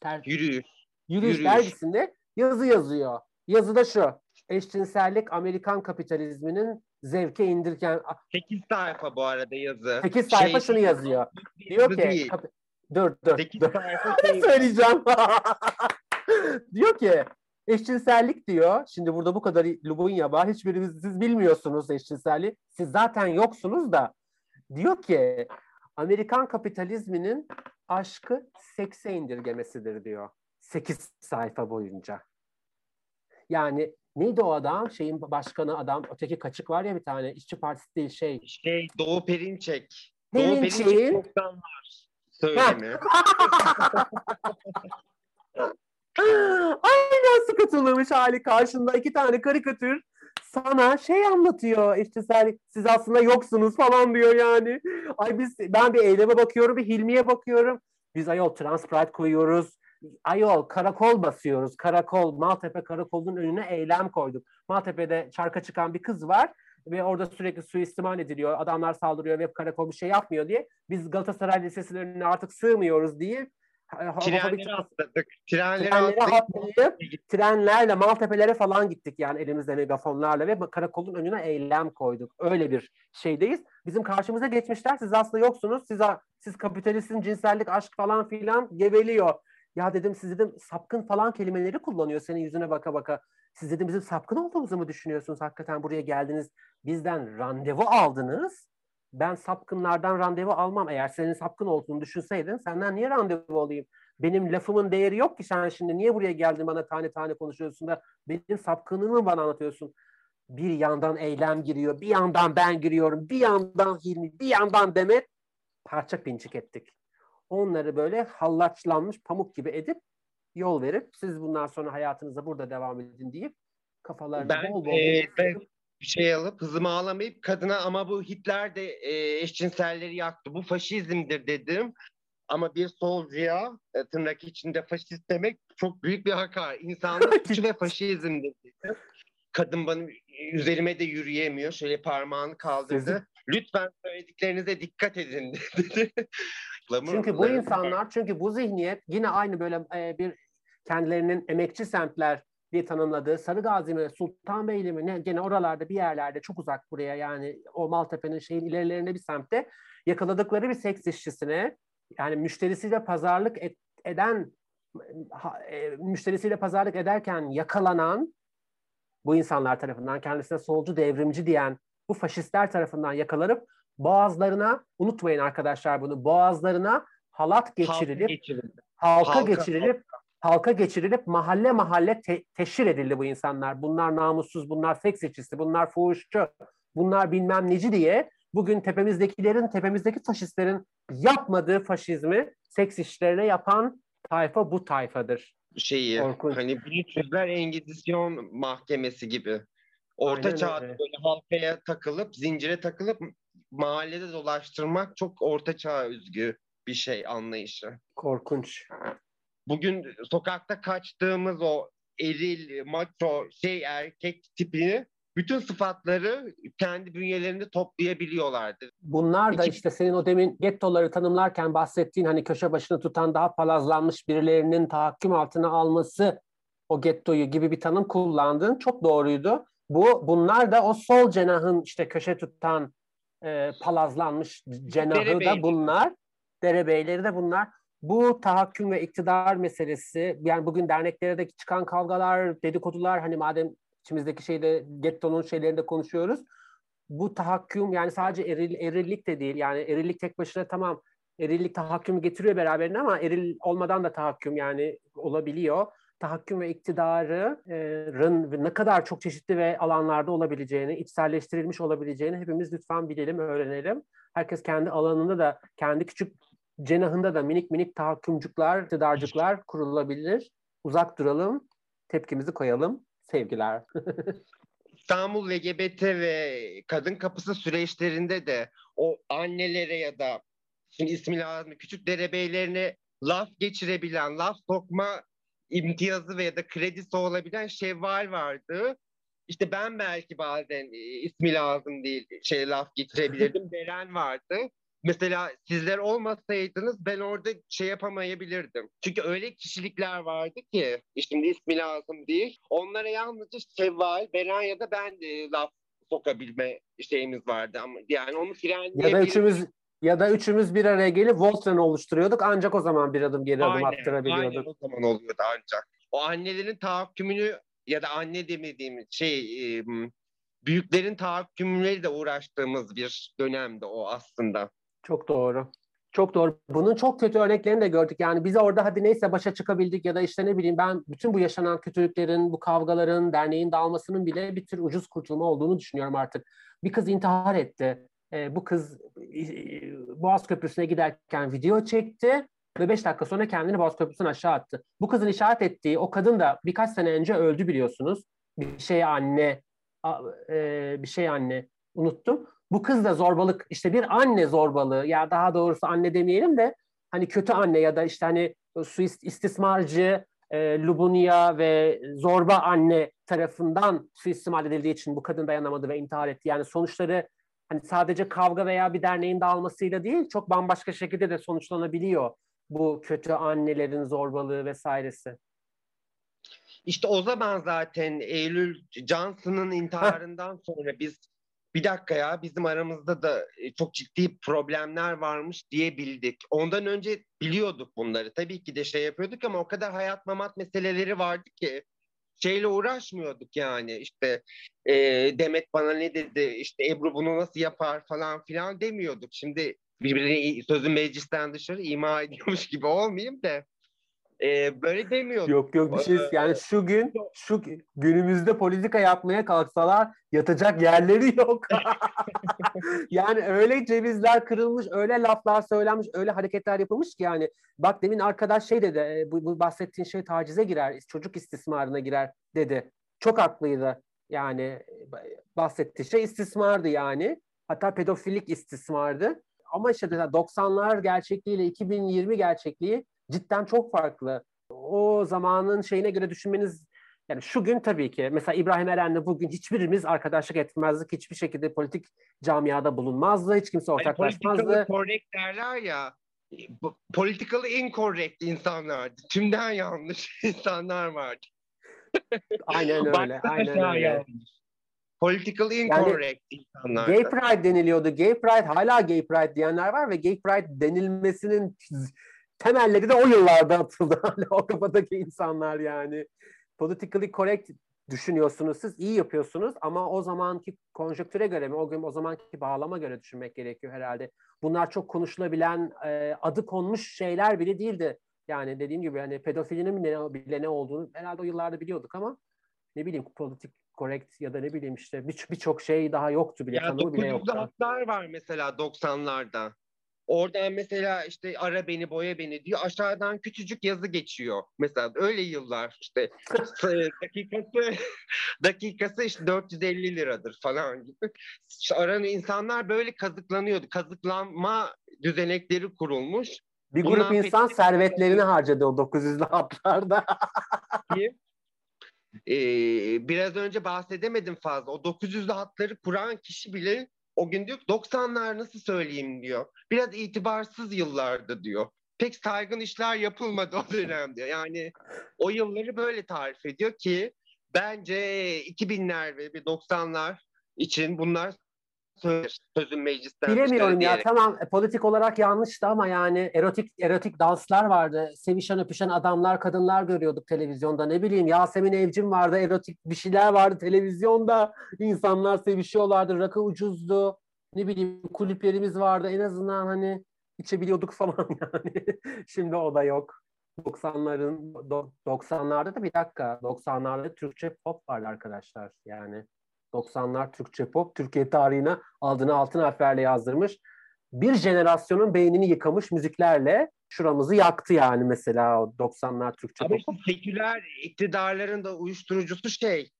Ter, Yürüyüş. Yürüyüş, Yürüyüş. dergisinde yazı yazıyor. Yazıda şu. Eşcinsellik Amerikan kapitalizminin zevke indirken 8 sayfa bu arada yazı. 8 sayfa Şey- şunu yazıyor. Diyor ki değil. dur dur. 8 dur. sayfa şey. söyleyeceğim. diyor ki eşcinsellik diyor. Şimdi burada bu kadar Lubunya var. Hiçbiriniz siz bilmiyorsunuz eşcinselliği. Siz zaten yoksunuz da. Diyor ki Amerikan kapitalizminin aşkı sekse indirgemesidir diyor. 8 sayfa boyunca. Yani neydi o adam? Şeyin başkanı adam. Öteki kaçık var ya bir tane. İşçi Partisi değil şey. Şey Doğu Perinçek. Doğu Perinçek çoktan var. Söylemi. Ay nasıl katılmış hali karşında iki tane karikatür sana şey anlatıyor işte sen siz aslında yoksunuz falan diyor yani. Ay biz ben bir eyleme bakıyorum bir Hilmi'ye bakıyorum. Biz ayol Transpride koyuyoruz. Ayol karakol basıyoruz. Karakol Maltepe karakolunun önüne eylem koyduk. Maltepe'de çarka çıkan bir kız var ve orada sürekli suistimal ediliyor. Adamlar saldırıyor ve karakol bir şey yapmıyor diye. Biz Galatasaray Lisesi'nin önüne artık sığmıyoruz diye Trenleri atladık. Trenleri atlayıp atlayıp trenlerle Maltepe'lere falan gittik yani elimizde megafonlarla ve karakolun önüne eylem koyduk. Öyle bir şeydeyiz. Bizim karşımıza geçmişler. Siz aslında yoksunuz. Siz, siz kapitalistin cinsellik, aşk falan filan geveliyor. Ya dedim siz dedim sapkın falan kelimeleri kullanıyor senin yüzüne baka baka. Siz dedim bizim sapkın olduğumuzu mu düşünüyorsunuz? Hakikaten buraya geldiniz. Bizden randevu aldınız. Ben sapkınlardan randevu almam. Eğer senin sapkın olduğunu düşünseydin senden niye randevu alayım? Benim lafımın değeri yok ki sen şimdi niye buraya geldin bana tane tane konuşuyorsun da benim sapkınlığımı bana anlatıyorsun. Bir yandan eylem giriyor, bir yandan ben giriyorum, bir yandan Hilmi, bir yandan Demet parça pinçik ettik. Onları böyle hallaçlanmış pamuk gibi edip yol verip siz bundan sonra hayatınıza burada devam edin deyip kafalarına Ben, bol bol e, ben bir şey alıp hızımı ağlamayıp kadına ama bu Hitler de e, eşcinselleri yaktı. Bu faşizmdir dedim. Ama bir solcuya e, tırnak içinde faşist demek çok büyük bir hakaret. İnsanlık suçu ve faşizmdir dedim. Kadın bana üzerime de yürüyemiyor. Şöyle parmağını kaldırdı. Sizin- Lütfen söylediklerinize dikkat edin dedi. Çünkü bu insanlar, çünkü bu zihniyet yine aynı böyle e, bir kendilerinin emekçi semtler diye tanımladığı Sarıgazi mi, Sultanbeyli mi ne gene oralarda bir yerlerde çok uzak buraya yani o Maltepe'nin şeyin ilerilerinde bir semtte yakaladıkları bir seks işçisine yani müşterisiyle pazarlık et- eden ha- e, müşterisiyle pazarlık ederken yakalanan bu insanlar tarafından kendisine solcu devrimci diyen bu faşistler tarafından yakalanıp boğazlarına unutmayın arkadaşlar bunu boğazlarına halat geçirilip Halka geçirildi. halka, Halka- geçirilip halka geçirilip mahalle mahalle te- teşhir edildi bu insanlar. Bunlar namussuz, bunlar seks işçisi, bunlar fuhuşçu, bunlar bilmem neci diye bugün tepemizdekilerin, tepemizdeki faşistlerin yapmadığı faşizmi seks işlerine yapan tayfa bu tayfadır. şeyi Korkunç. hani 1300'ler Engizisyon mahkemesi gibi. Orta Aynen çağda öyle. böyle halkaya takılıp zincire takılıp mahallede dolaştırmak çok orta çağ özgü bir şey anlayışı. Korkunç. Bugün sokakta kaçtığımız o eril, macho, şey erkek tipini bütün sıfatları kendi bünyelerinde toplayabiliyorlardı. Bunlar da işte senin o demin gettoları tanımlarken bahsettiğin hani köşe başını tutan daha palazlanmış birilerinin tahakküm altına alması o gettoyu gibi bir tanım kullandığın çok doğruydu. Bu bunlar da o sol cenahın işte köşe tutan e, palazlanmış cenahı da bunlar. Derebeyleri de bunlar. Bu tahakküm ve iktidar meselesi yani bugün derneklerde çıkan kavgalar, dedikodular hani madem içimizdeki şeyde gettonun şeylerinde konuşuyoruz bu tahakküm yani sadece eril, erillik de değil. Yani erillik tek başına tamam erillik tahakkümü getiriyor beraberinde ama eril olmadan da tahakküm yani olabiliyor. Tahakküm ve iktidarın ne kadar çok çeşitli ve alanlarda olabileceğini, içselleştirilmiş olabileceğini hepimiz lütfen bilelim, öğrenelim. Herkes kendi alanında da, kendi küçük cenahında da minik minik tahakkümcükler, iktidarcıklar kurulabilir. Uzak duralım, tepkimizi koyalım. Sevgiler. İstanbul LGBT ve kadın kapısı süreçlerinde de o annelere ya da şimdi ismi lazım küçük derebeylerine laf geçirebilen, laf sokma imtiyazı veya da kredisi olabilen Şevval vardı. İşte ben belki bazen e, ismi lazım değil şey laf geçirebilirdim. Beren vardı. Mesela sizler olmasaydınız ben orada şey yapamayabilirdim. Çünkü öyle kişilikler vardı ki şimdi ismi lazım değil. Onlara yalnızca Şevval, Beren ya da ben de laf sokabilme şeyimiz vardı ama yani onu Ya da üçümüz ya da üçümüz bir araya gelip Voltron oluşturuyorduk ancak o zaman bir adım geri adım Aynen, attırabiliyorduk. Aynen o zaman oluyordu ancak. O annelerin tahakkümünü ya da anne demediğimiz şey e, büyüklerin tahakkümleri de uğraştığımız bir dönemdi o aslında. Çok doğru. Çok doğru. Bunun çok kötü örneklerini de gördük. Yani biz orada hadi neyse başa çıkabildik ya da işte ne bileyim ben bütün bu yaşanan kötülüklerin, bu kavgaların, derneğin dağılmasının bile bir tür ucuz kurtulma olduğunu düşünüyorum artık. Bir kız intihar etti. Ee, bu kız e, Boğaz Köprüsü'ne giderken video çekti ve beş dakika sonra kendini Boğaz Köprüsü'ne aşağı attı. Bu kızın işaret ettiği o kadın da birkaç sene önce öldü biliyorsunuz. Bir şey anne, a- e, bir şey anne unuttum. Bu kız da zorbalık işte bir anne zorbalığı ya daha doğrusu anne demeyelim de hani kötü anne ya da işte hani suist istismarcı e, Lubunya ve zorba anne tarafından suistimal edildiği için bu kadın dayanamadı ve intihar etti. Yani sonuçları hani sadece kavga veya bir derneğin dağılmasıyla değil çok bambaşka şekilde de sonuçlanabiliyor bu kötü annelerin zorbalığı vesairesi. İşte o zaman zaten Eylül Johnson'ın intiharından sonra biz bir dakika ya bizim aramızda da e, çok ciddi problemler varmış diyebildik. Ondan önce biliyorduk bunları. Tabii ki de şey yapıyorduk ama o kadar hayat mamat meseleleri vardı ki şeyle uğraşmıyorduk yani. İşte e, Demet bana ne dedi? İşte Ebru bunu nasıl yapar falan filan demiyorduk. Şimdi birbirini sözü meclisten dışarı ima ediyormuş gibi olmayayım da e, böyle demiyorduk. Yok yok bir şey yani şu gün şu günümüzde politika yapmaya kalksalar yatacak yerleri yok. yani öyle cevizler kırılmış, öyle laflar söylenmiş, öyle hareketler yapılmış ki yani bak demin arkadaş şey dedi e, bu, bu bahsettiğin şey tacize girer, çocuk istismarına girer dedi. Çok haklıydı. Yani e, bahsettiği şey istismardı yani. Hatta pedofilik istismardı. Ama işte 90'lar gerçekliğiyle 2020 gerçekliği cidden çok farklı. O zamanın şeyine göre düşünmeniz yani şu gün tabii ki mesela İbrahim Eren'le bugün hiçbirimiz arkadaşlık etmezdik. Hiçbir şekilde politik camiada bulunmazdı. Hiç kimse ortaklaşmazdı. politically correct derler ya. Politically incorrect insanlardı. Tümden yanlış insanlar vardı. Aynen öyle. Aynen öyle. yanlış. Politically incorrect insanlardı. Gay Pride deniliyordu. Gay Pride hala Gay Pride diyenler var ve Gay Pride denilmesinin temelleri de o yıllarda atıldı. Hani o kafadaki insanlar yani. Politically correct düşünüyorsunuz siz, iyi yapıyorsunuz ama o zamanki konjöktüre göre mi, o gün o zamanki bağlama göre düşünmek gerekiyor herhalde. Bunlar çok konuşulabilen, e, adı konmuş şeyler bile değildi. Yani dediğim gibi hani pedofilinin ne, bile ne olduğunu herhalde o yıllarda biliyorduk ama ne bileyim politik correct ya da ne bileyim işte birçok bir şey daha yoktu bile. Ya tanımı bile 900'lü yoktu. hatlar var mesela 90'larda. Oradan mesela işte ara beni boya beni diyor. Aşağıdan küçücük yazı geçiyor. Mesela öyle yıllar işte s- dakikası dakikası işte 450 liradır falan gibi. İşte aran insanlar böyle kazıklanıyordu. Kazıklanma düzenekleri kurulmuş. Bir grup Bundan insan peki- servetlerini harcadı o 900'lü hatlarda. ki e, biraz önce bahsedemedim fazla. O 900'lü hatları kuran kişi bile o gün diyor ki 90'lar nasıl söyleyeyim diyor. Biraz itibarsız yıllardı diyor. Pek saygın işler yapılmadı o dönem diyor. Yani o yılları böyle tarif ediyor ki bence 2000'ler ve bir 90'lar için bunlar söylenir. Sözün meclisten Bilemiyorum ya diyerek. tamam e, politik olarak yanlıştı ama yani erotik erotik danslar vardı. Sevişen öpüşen adamlar kadınlar görüyorduk televizyonda. Ne bileyim Yasemin Evcim vardı erotik bir şeyler vardı televizyonda. İnsanlar sevişiyorlardı. Rakı ucuzdu. Ne bileyim kulüplerimiz vardı. En azından hani içebiliyorduk falan yani. Şimdi o da yok. 90'ların do- 90'larda da bir dakika 90'larda Türkçe pop vardı arkadaşlar. Yani 90'lar Türkçe pop Türkiye tarihine adını altın harflerle yazdırmış. Bir jenerasyonun beynini yıkamış müziklerle şuramızı yaktı yani mesela o 90'lar Türkçe Ama pop. işte seküler iktidarların da uyuşturucusu şey.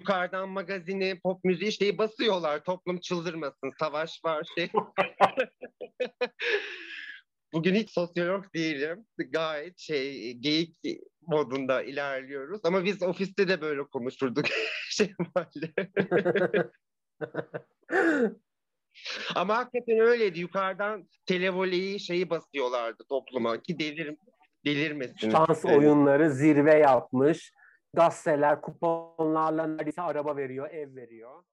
Yukarıdan magazini, pop müziği şeyi basıyorlar. Toplum çıldırmasın. Savaş var şey. Bugün hiç sosyolog değilim. Gayet şey geyik modunda ilerliyoruz. Ama biz ofiste de böyle konuşurduk. şey Ama hakikaten öyleydi. Yukarıdan televoleyi şeyi basıyorlardı topluma ki delir delirmesin. Şans oyunları zirve yapmış. Gazeteler kuponlarla neredeyse araba veriyor, ev veriyor.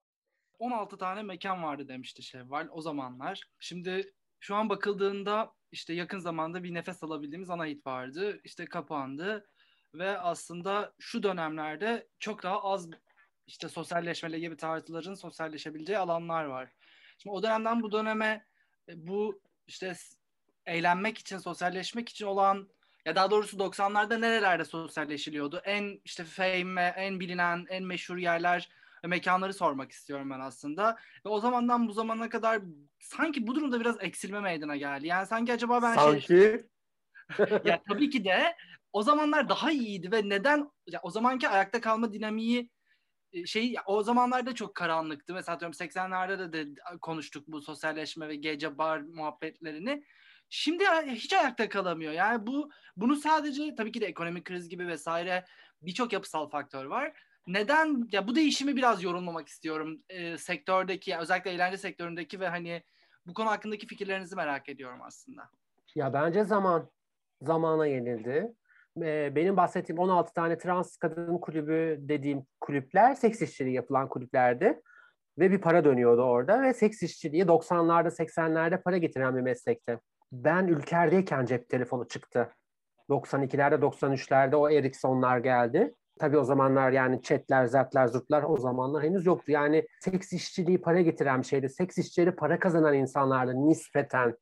16 tane mekan vardı demişti Şevval o zamanlar. Şimdi şu an bakıldığında işte yakın zamanda bir nefes alabildiğimiz ana hit vardı. İşte kapandı ve aslında şu dönemlerde çok daha az işte sosyalleşme gibi tarzların sosyalleşebileceği alanlar var. Şimdi o dönemden bu döneme e, bu işte eğlenmek için, sosyalleşmek için olan ya daha doğrusu 90'larda nerelerde sosyalleşiliyordu? En işte fame, en bilinen, en meşhur yerler ve mekanları sormak istiyorum ben aslında. Ve o zamandan bu zamana kadar sanki bu durumda biraz eksilme meydana geldi. Yani sanki acaba ben şey Sanki ya tabii ki de o zamanlar daha iyiydi ve neden ya o zamanki ayakta kalma dinamiği e, şey o zamanlarda çok karanlıktı. Mesela diyorum 80'lerde de, de konuştuk bu sosyalleşme ve gece bar muhabbetlerini. Şimdi hiç ayakta kalamıyor. Yani bu bunu sadece tabii ki de ekonomik kriz gibi vesaire birçok yapısal faktör var. Neden ya bu değişimi biraz yorumlamak istiyorum. E, sektördeki özellikle eğlence sektöründeki ve hani bu konu hakkındaki fikirlerinizi merak ediyorum aslında. Ya bence zaman zamana yenildi. Ee, benim bahsettiğim 16 tane trans kadın kulübü dediğim kulüpler seks işçiliği yapılan kulüplerdi. Ve bir para dönüyordu orada ve seks işçiliği 90'larda 80'lerde para getiren bir meslekti. Ben ülkerdeyken cep telefonu çıktı. 92'lerde 93'lerde o Ericsson'lar geldi. Tabii o zamanlar yani chatler, zertler, zurtlar o zamanlar henüz yoktu. Yani seks işçiliği para getiren bir şeydi. Seks işçileri para kazanan insanlardı nispeten.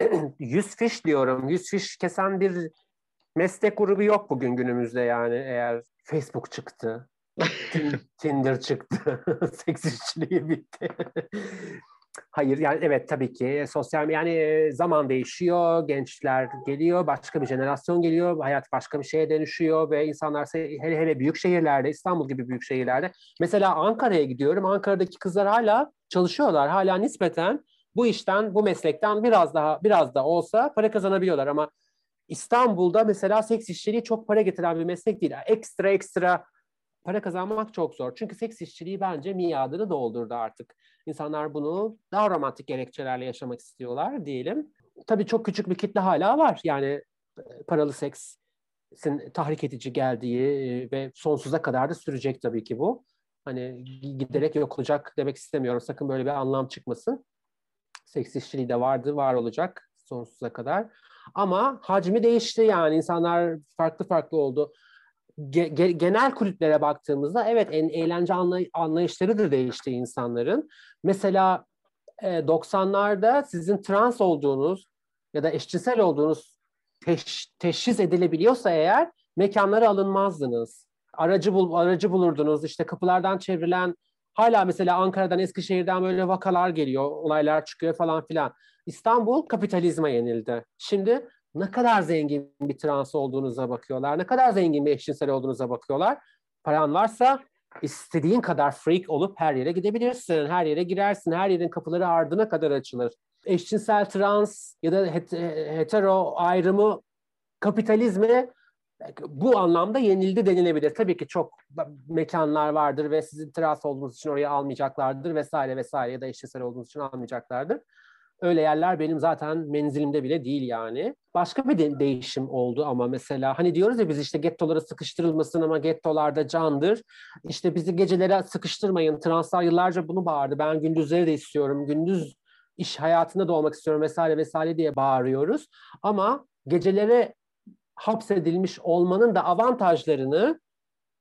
100 fiş diyorum. 100 fiş kesen bir meslek grubu yok bugün günümüzde yani eğer Facebook çıktı. Tin- Tinder çıktı. Seks işçiliği bitti. Hayır yani evet tabii ki sosyal yani e, zaman değişiyor, gençler geliyor, başka bir jenerasyon geliyor, hayat başka bir şeye dönüşüyor ve insanlar hele hele büyük şehirlerde, İstanbul gibi büyük şehirlerde mesela Ankara'ya gidiyorum. Ankara'daki kızlar hala çalışıyorlar. Hala nispeten bu işten, bu meslekten biraz daha biraz da olsa para kazanabiliyorlar ama İstanbul'da mesela seks işçiliği çok para getiren bir meslek değil. Ekstra ekstra para kazanmak çok zor. Çünkü seks işçiliği bence miadını doldurdu artık. İnsanlar bunu daha romantik gerekçelerle yaşamak istiyorlar diyelim. Tabii çok küçük bir kitle hala var. Yani e, paralı seksin tahrik edici geldiği e, ve sonsuza kadar da sürecek tabii ki bu. Hani giderek yok olacak demek istemiyorum. Sakın böyle bir anlam çıkmasın. Seks işçiliği de vardı, var olacak. sonsuza kadar. Ama hacmi değişti yani insanlar farklı farklı oldu. Ge- genel kulüplere baktığımızda evet en eğlence anlay- anlayışları da değişti insanların. Mesela e, 90'larda sizin trans olduğunuz ya da eşcinsel olduğunuz teş- teşhis edilebiliyorsa eğer mekanlara alınmazdınız. Aracı bul aracı bulurdunuz. İşte kapılardan çevrilen hala mesela Ankara'dan Eskişehir'den böyle vakalar geliyor, olaylar çıkıyor falan filan. İstanbul kapitalizme yenildi. Şimdi ne kadar zengin bir trans olduğunuza bakıyorlar. Ne kadar zengin bir eşcinsel olduğunuza bakıyorlar. Paran varsa istediğin kadar freak olup her yere gidebilirsin. Her yere girersin. Her yerin kapıları ardına kadar açılır. Eşcinsel, trans ya da hetero ayrımı kapitalizme bu anlamda yenildi denilebilir. Tabii ki çok mekanlar vardır ve sizin trans olduğunuz için oraya almayacaklardır vesaire vesaire ya da eşcinsel olduğunuz için almayacaklardır. Öyle yerler benim zaten menzilimde bile değil yani. Başka bir de- değişim oldu ama mesela hani diyoruz ya biz işte gettolara sıkıştırılmasın ama gettolarda candır. İşte bizi gecelere sıkıştırmayın. Translar yıllarca bunu bağırdı. Ben gündüzleri de istiyorum. Gündüz iş hayatında da olmak istiyorum vesaire vesaire diye bağırıyoruz. Ama gecelere hapsedilmiş olmanın da avantajlarını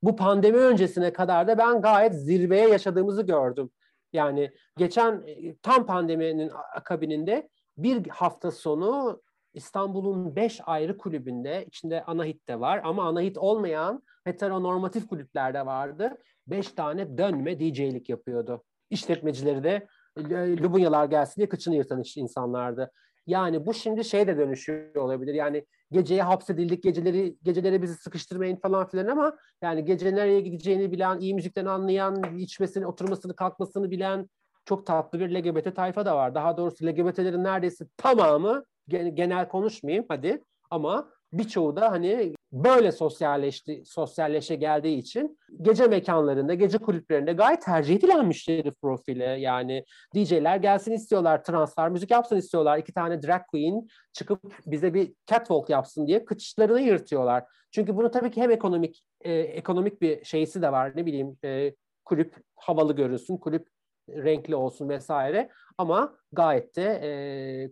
bu pandemi öncesine kadar da ben gayet zirveye yaşadığımızı gördüm. Yani geçen e, tam pandeminin akabininde bir hafta sonu İstanbul'un beş ayrı kulübünde, içinde Anahit de var ama Anahit olmayan heteronormatif kulüplerde vardı. Beş tane dönme DJ'lik yapıyordu. İşletmecileri de e, Lubunyalar gelsin diye kıçını yırtan insanlardı. Yani bu şimdi şey de dönüşüyor olabilir. Yani geceye hapsedildik, geceleri geceleri bizi sıkıştırmayın falan filan ama yani gece nereye gideceğini bilen, iyi müzikten anlayan, içmesini, oturmasını, kalkmasını bilen çok tatlı bir LGBT tayfa da var. Daha doğrusu LGBT'lerin neredeyse tamamı genel konuşmayayım hadi ama birçoğu da hani böyle sosyalleşti, sosyalleşe geldiği için gece mekanlarında, gece kulüplerinde gayet tercih edilen müşteri profili. Yani DJ'ler gelsin istiyorlar, translar müzik yapsın istiyorlar. İki tane drag queen çıkıp bize bir catwalk yapsın diye kıçlarını yırtıyorlar. Çünkü bunu tabii ki hem ekonomik e, ekonomik bir şeysi de var. Ne bileyim e, kulüp havalı görünsün, kulüp renkli olsun vesaire. Ama gayet de e,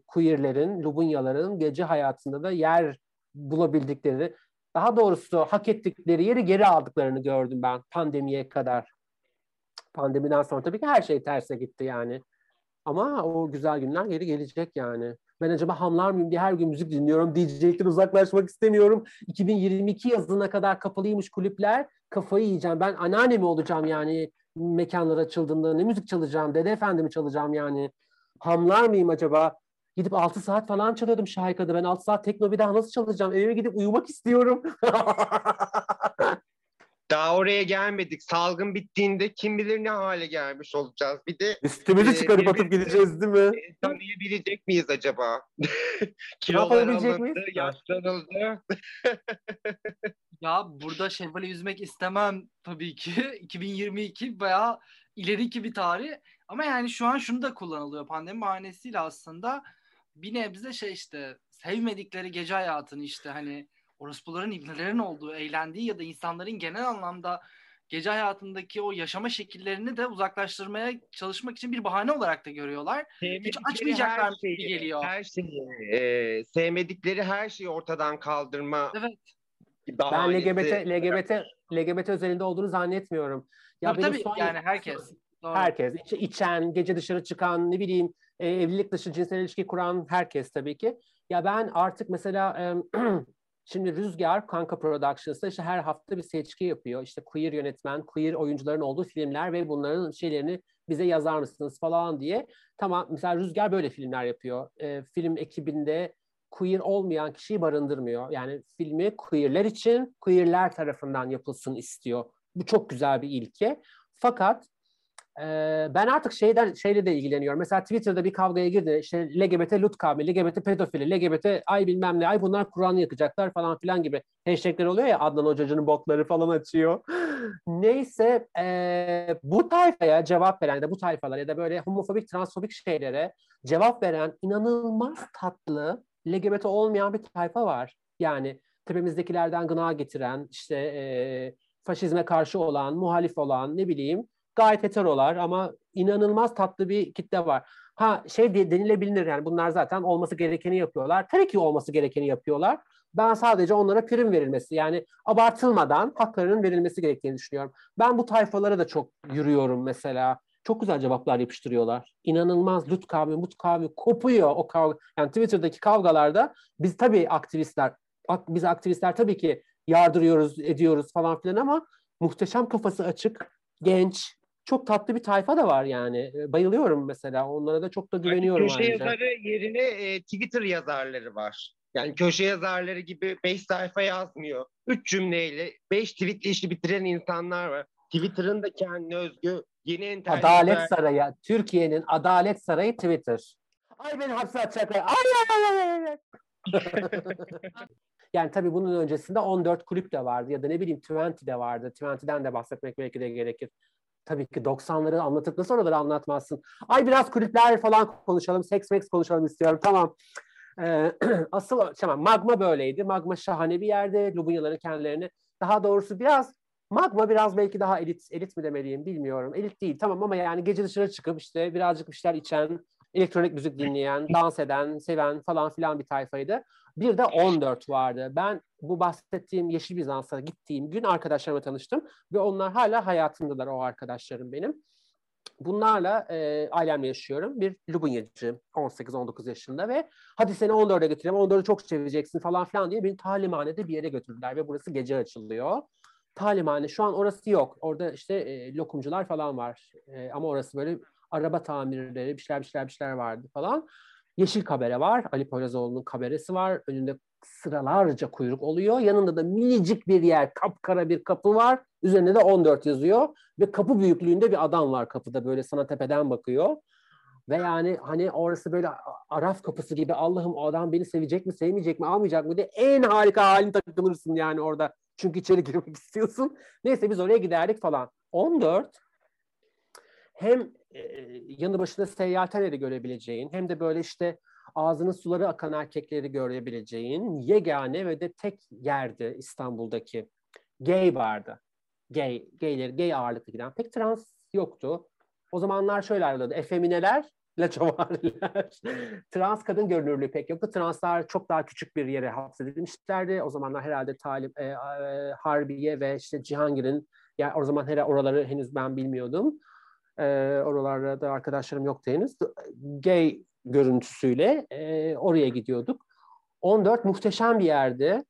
queerlerin, lubunyaların gece hayatında da yer bulabildikleri, daha doğrusu hak ettikleri yeri geri aldıklarını gördüm ben pandemiye kadar. Pandemiden sonra tabii ki her şey terse gitti yani. Ama o güzel günler geri gelecek yani. Ben acaba hamlar mıyım diye her gün müzik dinliyorum. DJ'likten uzaklaşmak istemiyorum. 2022 yazına kadar kapalıymış kulüpler. Kafayı yiyeceğim. Ben anneanne mi olacağım yani mekanlar açıldığında? Ne müzik çalacağım? Dede efendi mi çalacağım yani? Hamlar mıyım acaba? Gidip 6 saat falan çalıyordum Şahika'da. Ben 6 saat tekno bir daha nasıl çalacağım? Eve gidip uyumak istiyorum. Daha oraya gelmedik. Salgın bittiğinde kim bilir ne hale gelmiş olacağız. Bir de Üstümüzü Ee, çıkarıp atıp gideceğiz değil mi? e, tanıyabilecek miyiz acaba? Kilolar Yapabilecek alındı, miyiz? yaşlanıldı. Ya burada şevvali üzmek istemem tabii ki. 2022 bayağı ileriki bir tarih. Ama yani şu an şunu da kullanılıyor pandemi bahanesiyle aslında bir nebze şey işte sevmedikleri gece hayatını işte hani orospuların ibnelerin olduğu, eğlendiği ya da insanların genel anlamda gece hayatındaki o yaşama şekillerini de uzaklaştırmaya çalışmak için bir bahane olarak da görüyorlar. Sevmedikleri açmayacaklar her şeyi, gibi geliyor. Her şeyi, e, sevmedikleri her şeyi ortadan kaldırma Evet. Ben bahanesi. LGBT, LGBT, LGBT özelinde olduğunu zannetmiyorum. Ya tabii benim tabii son- yani herkes. Doğru. Herkes. İç- içen, gece dışarı çıkan, ne bileyim e, evlilik dışı cinsel ilişki kuran herkes tabii ki. Ya ben artık mesela em, şimdi Rüzgar Kanka Productions'ta işte her hafta bir seçki yapıyor. İşte queer yönetmen, queer oyuncuların olduğu filmler ve bunların şeylerini bize yazar mısınız falan diye. Tamam mesela Rüzgar böyle filmler yapıyor. E, film ekibinde queer olmayan kişiyi barındırmıyor. Yani filmi queerler için, queerler tarafından yapılsın istiyor. Bu çok güzel bir ilke. Fakat e, ben artık şeyden şeyle de ilgileniyorum. Mesela Twitter'da bir kavgaya girdi. İşte LGBT lut kavmi, LGBT pedofili, LGBT ay bilmem ne, ay bunlar Kur'an'ı yakacaklar falan filan gibi hashtagler oluyor ya Adnan Hocacı'nın botları falan açıyor. Neyse e, bu tayfaya cevap veren da bu tayfalar ya da böyle homofobik, transfobik şeylere cevap veren inanılmaz tatlı LGBT olmayan bir tayfa var. Yani tepemizdekilerden gına getiren, işte e, faşizme karşı olan, muhalif olan, ne bileyim gayet heterolar ama inanılmaz tatlı bir kitle var. Ha şey de, denilebilir yani bunlar zaten olması gerekeni yapıyorlar. Tabii ki olması gerekeni yapıyorlar. Ben sadece onlara prim verilmesi yani abartılmadan haklarının verilmesi gerektiğini düşünüyorum. Ben bu tayfalara da çok yürüyorum mesela. Çok güzel cevaplar yapıştırıyorlar. İnanılmaz lut kavmi, mut kavmi kopuyor o kavga. Yani Twitter'daki kavgalarda biz tabii aktivistler, biz aktivistler tabii ki yardırıyoruz, ediyoruz falan filan ama muhteşem kafası açık, genç, çok tatlı bir tayfa da var yani. Bayılıyorum mesela. Onlara da çok da güveniyorum Köşe ayrıca. yazarı yerine e, Twitter yazarları var. Yani köşe yazarları gibi 5 sayfa yazmıyor. 3 cümleyle 5 tweetle işi bitiren insanlar var. Twitter'ın da kendine özgü yeni entelektüel... Adalet Sarayı, Türkiye'nin Adalet Sarayı Twitter. Ay beni hapse atacaklar. Ay ay ay ay, ay. yani tabii bunun öncesinde 14 kulüp de vardı ya da ne bileyim 20 de vardı. 20'den de bahsetmek belki de gerekir. Tabii ki 90'ları anlatıp nasıl oraları anlatmazsın. Ay biraz kulüpler falan konuşalım, seks meks konuşalım istiyorum. Tamam. Ee, asıl tamam Magma böyleydi. Magma şahane bir yerde. Lubunyaların kendilerini daha doğrusu biraz Magma biraz belki daha elit elit mi demeliyim bilmiyorum. Elit değil tamam ama yani gece dışarı çıkıp işte birazcık bir şeyler içen, elektronik müzik dinleyen, dans eden, seven falan filan bir tayfaydı. Bir de 14 vardı. Ben bu bahsettiğim Yeşil Bizans'a gittiğim gün arkadaşlarımla tanıştım ve onlar hala hayatımdalar o arkadaşlarım benim. Bunlarla e, ailemle yaşıyorum. Bir Lubunyacı 18-19 yaşında ve hadi seni 14'e götüreyim, 14'ü çok seveceksin falan filan diye beni talimhanede bir yere götürdüler ve burası gece açılıyor. Talimhane şu an orası yok. Orada işte e, lokumcular falan var. E, ama orası böyle araba tamirleri, bir şeyler bir şeyler bir şeyler vardı falan. Yeşil kabere var. Ali Poyrazoğlu'nun kaberesi var. Önünde sıralarca kuyruk oluyor. Yanında da minicik bir yer, kapkara bir kapı var. Üzerinde de 14 yazıyor. Ve kapı büyüklüğünde bir adam var kapıda böyle sana tepeden bakıyor. Ve yani hani orası böyle araf kapısı gibi Allah'ım o adam beni sevecek mi, sevmeyecek mi, almayacak mı diye en harika halini takılırsın yani orada. Çünkü içeri girmek istiyorsun. Neyse biz oraya giderdik falan. 14 hem e, yanı başında seyahatenleri görebileceğin hem de böyle işte ağzının suları akan erkekleri görebileceğin yegane ve de tek yerde İstanbul'daki gay vardı. Gay, gayleri, gay ağırlıklı giden. Pek trans yoktu. O zamanlar şöyle ayrılıyordu. Efemineler, laçavariler. Trans kadın görünürlüğü pek yoktu. Translar çok daha küçük bir yere hapsedilmişlerdi. O zamanlar herhalde Talim, e, e, Harbiye ve işte Cihangir'in yani o zaman herhalde oraları henüz ben bilmiyordum. E, oralarda da arkadaşlarım yoktu henüz. Gay görüntüsüyle e, oraya gidiyorduk. 14 muhteşem bir yerdi.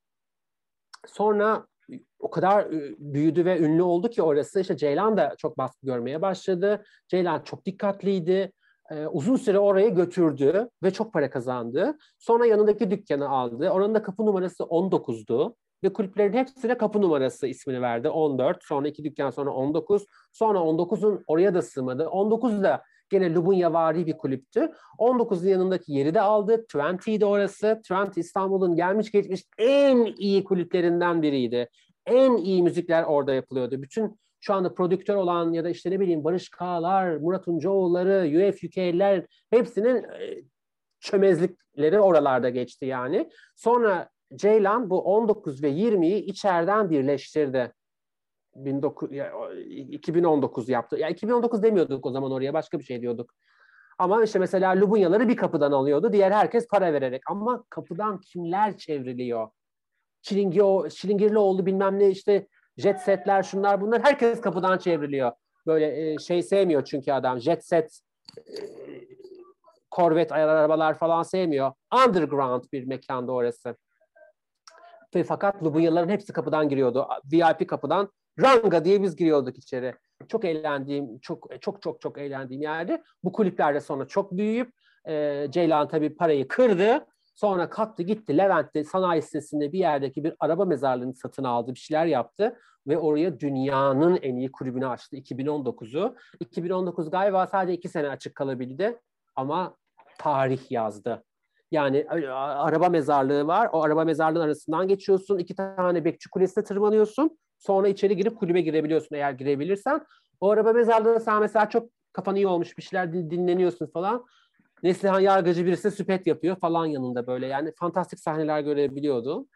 Sonra o kadar büyüdü ve ünlü oldu ki orası. İşte Ceylan da çok baskı görmeye başladı. Ceylan çok dikkatliydi. Ee, uzun süre oraya götürdü ve çok para kazandı. Sonra yanındaki dükkanı aldı. Oranın da kapı numarası 19'du. Ve kulüplerin hepsine kapı numarası ismini verdi. 14, sonra iki dükkan sonra 19. Sonra 19'un oraya da sığmadı. 19 da gene Lubunya vari bir kulüptü. 19'un yanındaki yeri de aldı. Twenty'ydi orası. Twenty İstanbul'un gelmiş geçmiş en iyi kulüplerinden biriydi. En iyi müzikler orada yapılıyordu. Bütün şu anda prodüktör olan ya da işte ne bileyim Barış Kağlar, Murat Uncuoğulları, UF UK'ler hepsinin çömezlikleri oralarda geçti yani. Sonra Ceylan bu 19 ve 20'yi içeriden birleştirdi. 2019 yaptı. Ya 2019 demiyorduk o zaman oraya başka bir şey diyorduk. Ama işte mesela Lubunyaları bir kapıdan alıyordu. Diğer herkes para vererek. Ama kapıdan kimler çevriliyor? Çilingir, Çilingirlioğlu bilmem ne işte jet setler şunlar bunlar herkes kapıdan çevriliyor. Böyle şey sevmiyor çünkü adam jet set korvet arabalar falan sevmiyor. Underground bir mekanda orası. Fakat Lubunyaların hepsi kapıdan giriyordu. VIP kapıdan Ranga diye biz giriyorduk içeri. Çok eğlendiğim, çok çok çok çok eğlendiğim yerde. Bu kulüplerde sonra çok büyüyüp e, Ceylan tabii parayı kırdı. Sonra kalktı gitti Levent'te sanayi sitesinde bir yerdeki bir araba mezarlığını satın aldı. Bir şeyler yaptı ve oraya dünyanın en iyi kulübünü açtı 2019'u. 2019 galiba sadece iki sene açık kalabildi ama tarih yazdı. Yani araba mezarlığı var. O araba mezarlığının arasından geçiyorsun. iki tane bekçi kulesine tırmanıyorsun. Sonra içeri girip kulübe girebiliyorsun eğer girebilirsen. O araba mezarlığında sen mesela çok kafan iyi olmuş bir şeyler dinleniyorsun falan. Neslihan Yargıcı birisi süpet yapıyor falan yanında böyle. Yani fantastik sahneler görebiliyordum.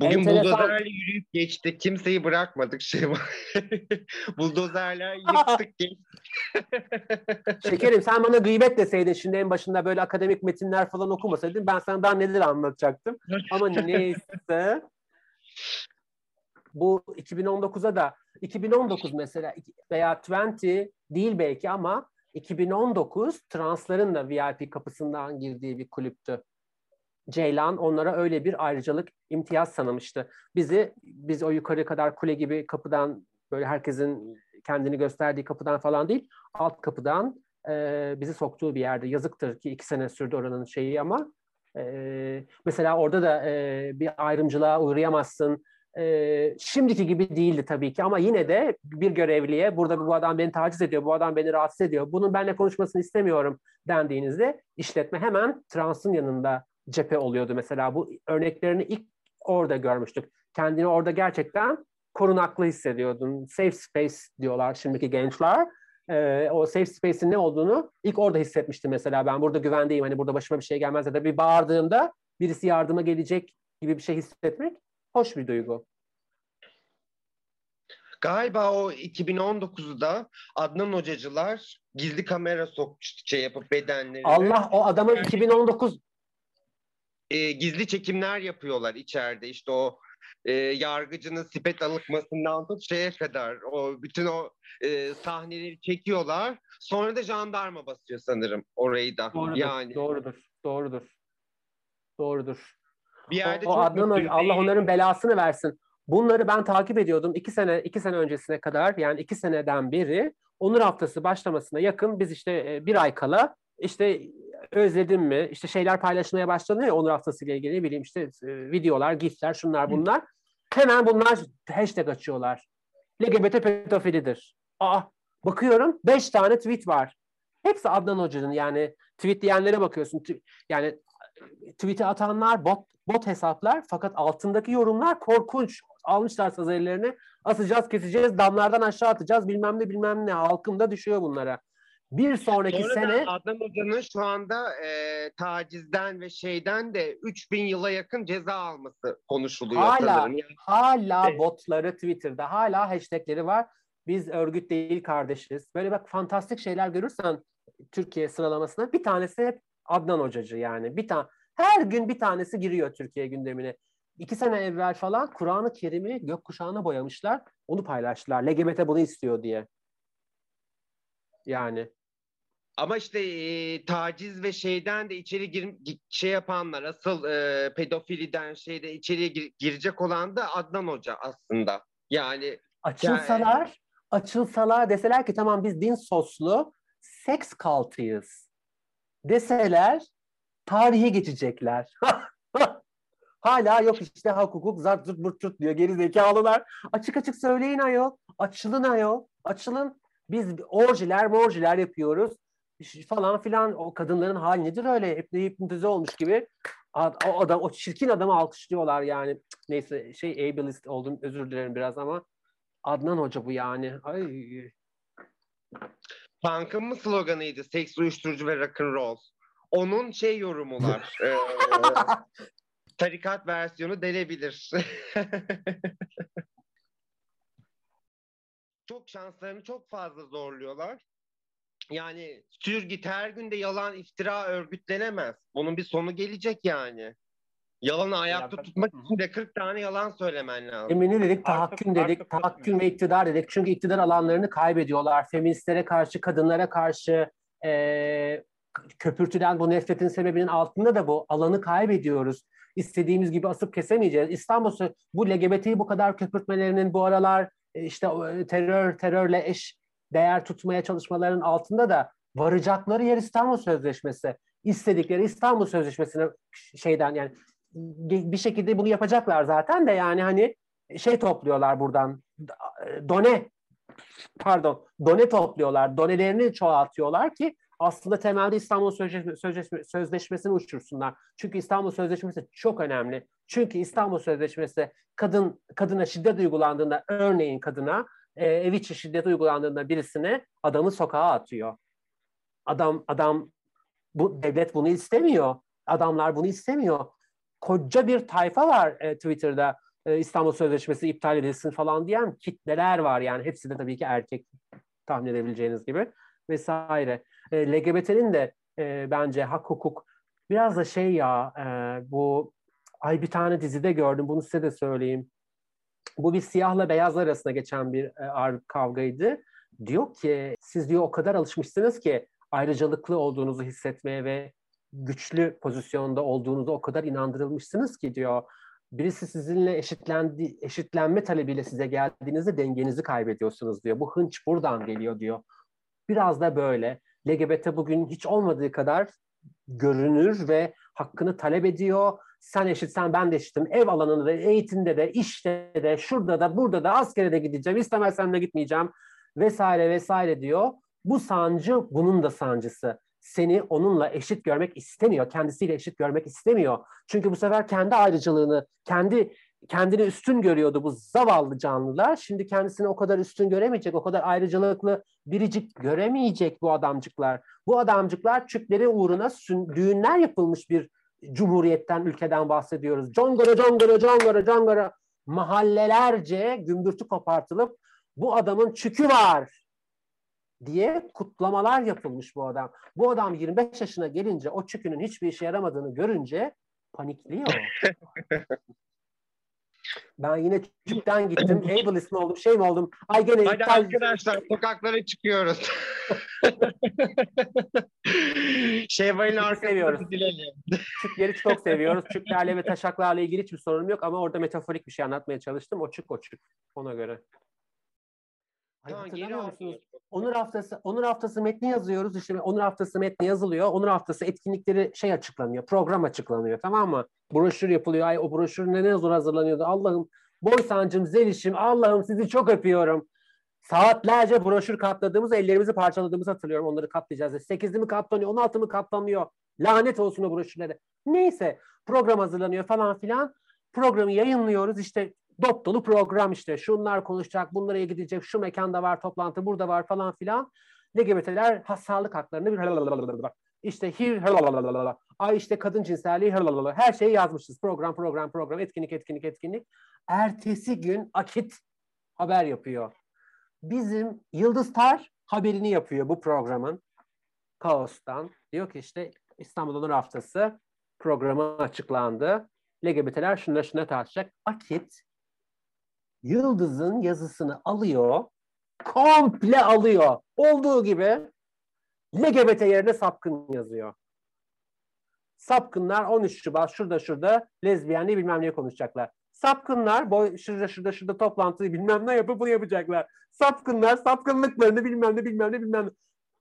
Bugün Enteresan. buldozerle yürüyüp geçtik. Kimseyi bırakmadık şey var. Buldozerler yıktık geçtik. Şekerim sen bana gıybet deseydin şimdi en başında böyle akademik metinler falan okumasaydın ben sana daha neler anlatacaktım. Ama neyse. Bu 2019'a da 2019 mesela veya 20 değil belki ama 2019 transların da VIP kapısından girdiği bir kulüptü. Ceylan onlara öyle bir ayrıcalık imtiyaz sanmıştı. Bizi biz o yukarı kadar kule gibi kapıdan böyle herkesin kendini gösterdiği kapıdan falan değil alt kapıdan e, bizi soktuğu bir yerde. Yazıktır ki iki sene sürdü oranın şeyi ama e, mesela orada da e, bir ayrımcılığa uğrayamazsın. E, şimdiki gibi değildi tabii ki ama yine de bir görevliye burada bu adam beni taciz ediyor, bu adam beni rahatsız ediyor, bunun benimle konuşmasını istemiyorum dendiğinizde işletme hemen transın yanında cephe oluyordu mesela. Bu örneklerini ilk orada görmüştük. Kendini orada gerçekten korunaklı hissediyordun. Safe space diyorlar şimdiki gençler. Ee, o safe space'in ne olduğunu ilk orada hissetmiştim mesela. Ben burada güvendeyim. Hani burada başıma bir şey gelmez ya da bir bağırdığımda birisi yardıma gelecek gibi bir şey hissetmek hoş bir duygu. Galiba o 2019'da Adnan Hocacılar gizli kamera sokmuştu şey yapıp bedenlerini. Allah o adamın 2019 e, gizli çekimler yapıyorlar içeride. İşte o e, yargıcının sipet alıkmasından tut şeye kadar o bütün o e, sahneleri çekiyorlar. Sonra da jandarma basıyor sanırım orayı da. doğrudur, yani doğrudur, doğrudur. Doğrudur. bir yerde o, o Adnan. Hoca, Allah onların belasını versin. Bunları ben takip ediyordum iki sene iki sene öncesine kadar yani iki seneden beri Onur Haftası başlamasına yakın biz işte e, bir ay kala işte özledim mi işte şeyler paylaşmaya başlanıyor Onur Haftası ile ilgili ne bileyim işte e, videolar, gifler şunlar bunlar. Hemen bunlar hashtag açıyorlar. LGBT pedofilidir. Aa bakıyorum beş tane tweet var. Hepsi Adnan Hoca'nın yani tweet diyenlere bakıyorsun. Yani tweet'i atanlar bot bot hesaplar fakat altındaki yorumlar korkunç. Almışlar saz ellerini. Asacağız, keseceğiz, damlardan aşağı atacağız bilmem ne bilmem ne. Halkım da düşüyor bunlara. Bir sonraki Sonra sene Adnan Hoca'nın şu anda e, tacizden ve şeyden de 3000 yıla yakın ceza alması konuşuluyor Hala. sanırım. Yani hala Evet. botları Twitter'da hala hashtagleri var. Biz örgüt değil kardeşiz. Böyle bak fantastik şeyler görürsen Türkiye sıralamasına bir tanesi hep Adnan Hocacı yani. Bir tane her gün bir tanesi giriyor Türkiye gündemine. İki sene evvel falan Kur'an-ı Kerim'i gökkuşağına boyamışlar. Onu paylaştılar. LGBT bunu istiyor diye. Yani Ama işte e, taciz ve şeyden de içeri gir, gi- şey yapanlar asıl e, pedofiliden şeyde içeriye gir- girecek olan da Adnan Hoca aslında. Yani açılsalar, açılsalar deseler ki tamam biz din soslu seks kaltıyız deseler tarihe geçecekler. Hala yok işte hak hukuk zart zurt burt tut diyor geri zekalılar. Açık açık söyleyin ayol. Açılın ayol. Açılın. Biz orjiler morjiler yapıyoruz. Falan filan o kadınların hali nedir öyle hep hipnotize olmuş gibi o adam o çirkin adamı alkışlıyorlar yani neyse şey ableist oldum özür dilerim biraz ama Adnan Hoca bu yani ay punk'ın mı sloganıydı? Seks, uyuşturucu ve rock'n'roll. Onun şey yorumular. e, tarikat versiyonu delebilir. çok şanslarını çok fazla zorluyorlar. Yani sür git her günde yalan iftira örgütlenemez. Bunun bir sonu gelecek yani. Yalanı ayakta tutmak Hı için de 40 tane yalan söylemen lazım. Emini dedik, tahakküm dedik, artık tahakküm ve iktidar dedik. Çünkü iktidar alanlarını kaybediyorlar. Feministlere karşı, kadınlara karşı eee köpürtülen bu nefretin sebebinin altında da bu alanı kaybediyoruz. İstediğimiz gibi asıp kesemeyeceğiz. İstanbul bu LGBT'yi bu kadar köpürtmelerinin bu aralar e, işte e, terör terörle eş değer tutmaya çalışmaların altında da varacakları yer İstanbul Sözleşmesi. İstedikleri İstanbul Sözleşmesi'ne şeyden yani bir şekilde bunu yapacaklar zaten de yani hani şey topluyorlar buradan done pardon done topluyorlar donelerini çoğaltıyorlar ki aslında temelde İstanbul Sözleşme, Sözleşme, Sözleşmesi'ni uçursunlar. Çünkü İstanbul Sözleşmesi çok önemli. Çünkü İstanbul Sözleşmesi kadın kadına şiddet uygulandığında örneğin kadına e, ev içi şiddet uygulandığında birisine adamı sokağa atıyor. Adam adam bu devlet bunu istemiyor. Adamlar bunu istemiyor. Koca bir tayfa var e, Twitter'da. e, İstanbul Sözleşmesi iptal edilsin falan diyen kitleler var yani hepsi de tabii ki erkek tahmin edebileceğiniz gibi vesaire. E, LGBT'nin de e, bence hak hukuk biraz da şey ya e, bu ay bir tane dizide gördüm bunu size de söyleyeyim. Bu bir siyahla beyaz arasında geçen bir e, kavgaydı. Diyor ki siz diyor o kadar alışmışsınız ki ayrıcalıklı olduğunuzu hissetmeye ve güçlü pozisyonda olduğunuzu o kadar inandırılmışsınız ki diyor. Birisi sizinle eşitlendi, eşitlenme talebiyle size geldiğinizde dengenizi kaybediyorsunuz diyor. Bu hınç buradan geliyor diyor. Biraz da böyle. LGBT bugün hiç olmadığı kadar görünür ve hakkını talep ediyor. Sen eşitsen ben de eşitim. Ev alanında da, eğitimde de, işte de, şurada da, burada da, askere de gideceğim. İstemezsem de gitmeyeceğim vesaire vesaire diyor. Bu sancı bunun da sancısı. Seni onunla eşit görmek istemiyor. Kendisiyle eşit görmek istemiyor. Çünkü bu sefer kendi ayrıcalığını, kendi kendini üstün görüyordu bu zavallı canlılar. Şimdi kendisini o kadar üstün göremeyecek, o kadar ayrıcalıklı biricik göremeyecek bu adamcıklar. Bu adamcıklar Türkleri uğruna düğünler yapılmış bir cumhuriyetten, ülkeden bahsediyoruz. Congora, congora, congora, congora mahallelerce gümbürtü kopartılıp bu adamın çükü var diye kutlamalar yapılmış bu adam. Bu adam 25 yaşına gelince o çükünün hiçbir işe yaramadığını görünce panikliyor. Ben yine çükten gittim. Ableist mi oldum, şey mi oldum? Ay gene Hadi iptal... arkadaşlar sokaklara çıkıyoruz. Şevval'in arkasını dilelim. Çükleri çok seviyoruz. Çüklerle ve taşaklarla ilgili hiçbir sorunum yok ama orada metaforik bir şey anlatmaya çalıştım. O çük o çük. Ona göre. Ay, Tamam, geri musunuz? Onur haftası, Onur haftası metni yazıyoruz. İşte Onur haftası metni yazılıyor. Onur haftası etkinlikleri şey açıklanıyor. Program açıklanıyor. Tamam mı? Broşür yapılıyor. Ay o broşür ne ne zor hazırlanıyordu. Allah'ım Boysancım, Zeliş'im Allah'ım sizi çok öpüyorum. Saatlerce broşür katladığımız, ellerimizi parçaladığımızı hatırlıyorum. Onları katlayacağız. 8'li mi katlanıyor, 16 mı katlanıyor? Lanet olsun o broşürlere. Neyse program hazırlanıyor falan filan. Programı yayınlıyoruz. İşte dop dolu program işte. Şunlar konuşacak, bunlara gidecek, şu mekanda var, toplantı burada var falan filan. LGBT'ler sağlık haklarını bir işte hir ay işte kadın cinselliği her şeyi yazmışız. Program, program, program, etkinlik, etkinlik, etkinlik. Ertesi gün Akit haber yapıyor. Bizim Yıldız Tar haberini yapıyor bu programın. Kaos'tan. Diyor ki işte İstanbul Onur Haftası programı açıklandı. LGBT'ler şuna şuna tartışacak. Akit Yıldız'ın yazısını alıyor, komple alıyor. Olduğu gibi LGBT yerine sapkın yazıyor. Sapkınlar 13 Şubat şurada şurada lezbiyenliği bilmem ne konuşacaklar. Sapkınlar boy, şurada şurada şurada toplantıyı bilmem ne yapıp bunu yapacaklar. Sapkınlar sapkınlıklarını bilmem ne bilmem ne bilmem ne.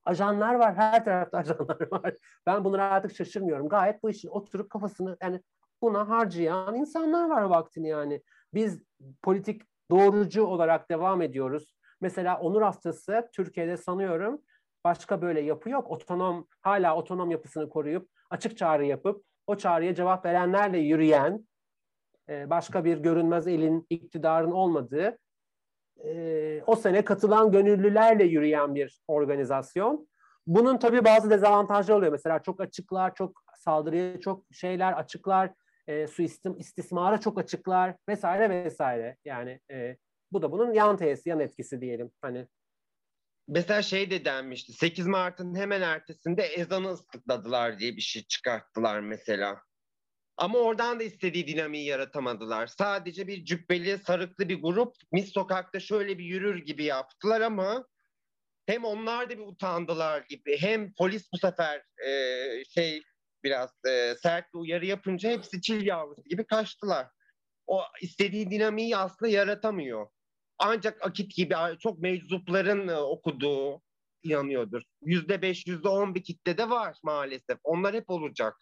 Ajanlar var. Her tarafta ajanlar var. Ben bunlara artık şaşırmıyorum. Gayet bu işin oturup kafasını yani buna harcayan insanlar var vaktini yani. Biz politik doğrucu olarak devam ediyoruz. Mesela Onur Haftası Türkiye'de sanıyorum başka böyle yapı yok. Otonom hala otonom yapısını koruyup açık çağrı yapıp o çağrıya cevap verenlerle yürüyen e, başka bir görünmez elin iktidarın olmadığı e, o sene katılan gönüllülerle yürüyen bir organizasyon. Bunun tabii bazı dezavantajları oluyor. Mesela çok açıklar, çok saldırıya çok şeyler açıklar, e, suistim, istismara çok açıklar vesaire vesaire. Yani e, bu da bunun yan tesisi, yan etkisi diyelim. Hani Mesela şey de denmişti. 8 Mart'ın hemen ertesinde ezanı ıslıkladılar diye bir şey çıkarttılar mesela. Ama oradan da istediği dinamiği yaratamadılar. Sadece bir cübbeli, sarıklı bir grup mis sokakta şöyle bir yürür gibi yaptılar ama hem onlar da bir utandılar gibi hem polis bu sefer e, şey biraz e, sert bir uyarı yapınca hepsi çil yavrusu gibi kaçtılar. O istediği dinamiği aslında yaratamıyor. Ancak Akit gibi çok meczupların e, okuduğu inanıyordur. Yüzde beş, yüzde on bir kitle de var maalesef. Onlar hep olacak.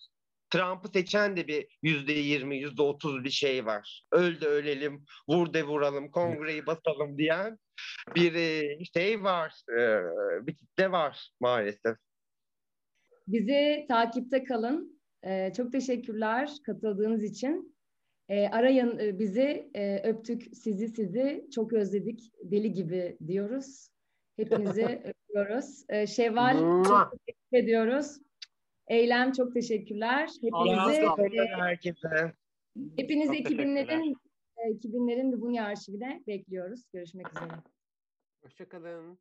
Trump'ı seçen de bir yüzde yirmi, yüzde otuz bir şey var. Öl de ölelim, vur de vuralım, kongreyi basalım diyen bir e, şey var, e, bir kitle var maalesef. Bizi takipte kalın. Ee, çok teşekkürler katıldığınız için. Ee, arayın e, bizi, ee, öptük sizi sizi, çok özledik, deli gibi diyoruz. Hepinizi öpüyoruz. Ee, Şevval çok teşekkür ediyoruz. Eylem çok teşekkürler. Hepinizi, Hepinize. herkese. hepinizi Çok 2000'lerin 2000'lerin Lubunya arşivine bekliyoruz. Görüşmek üzere. Hoşçakalın.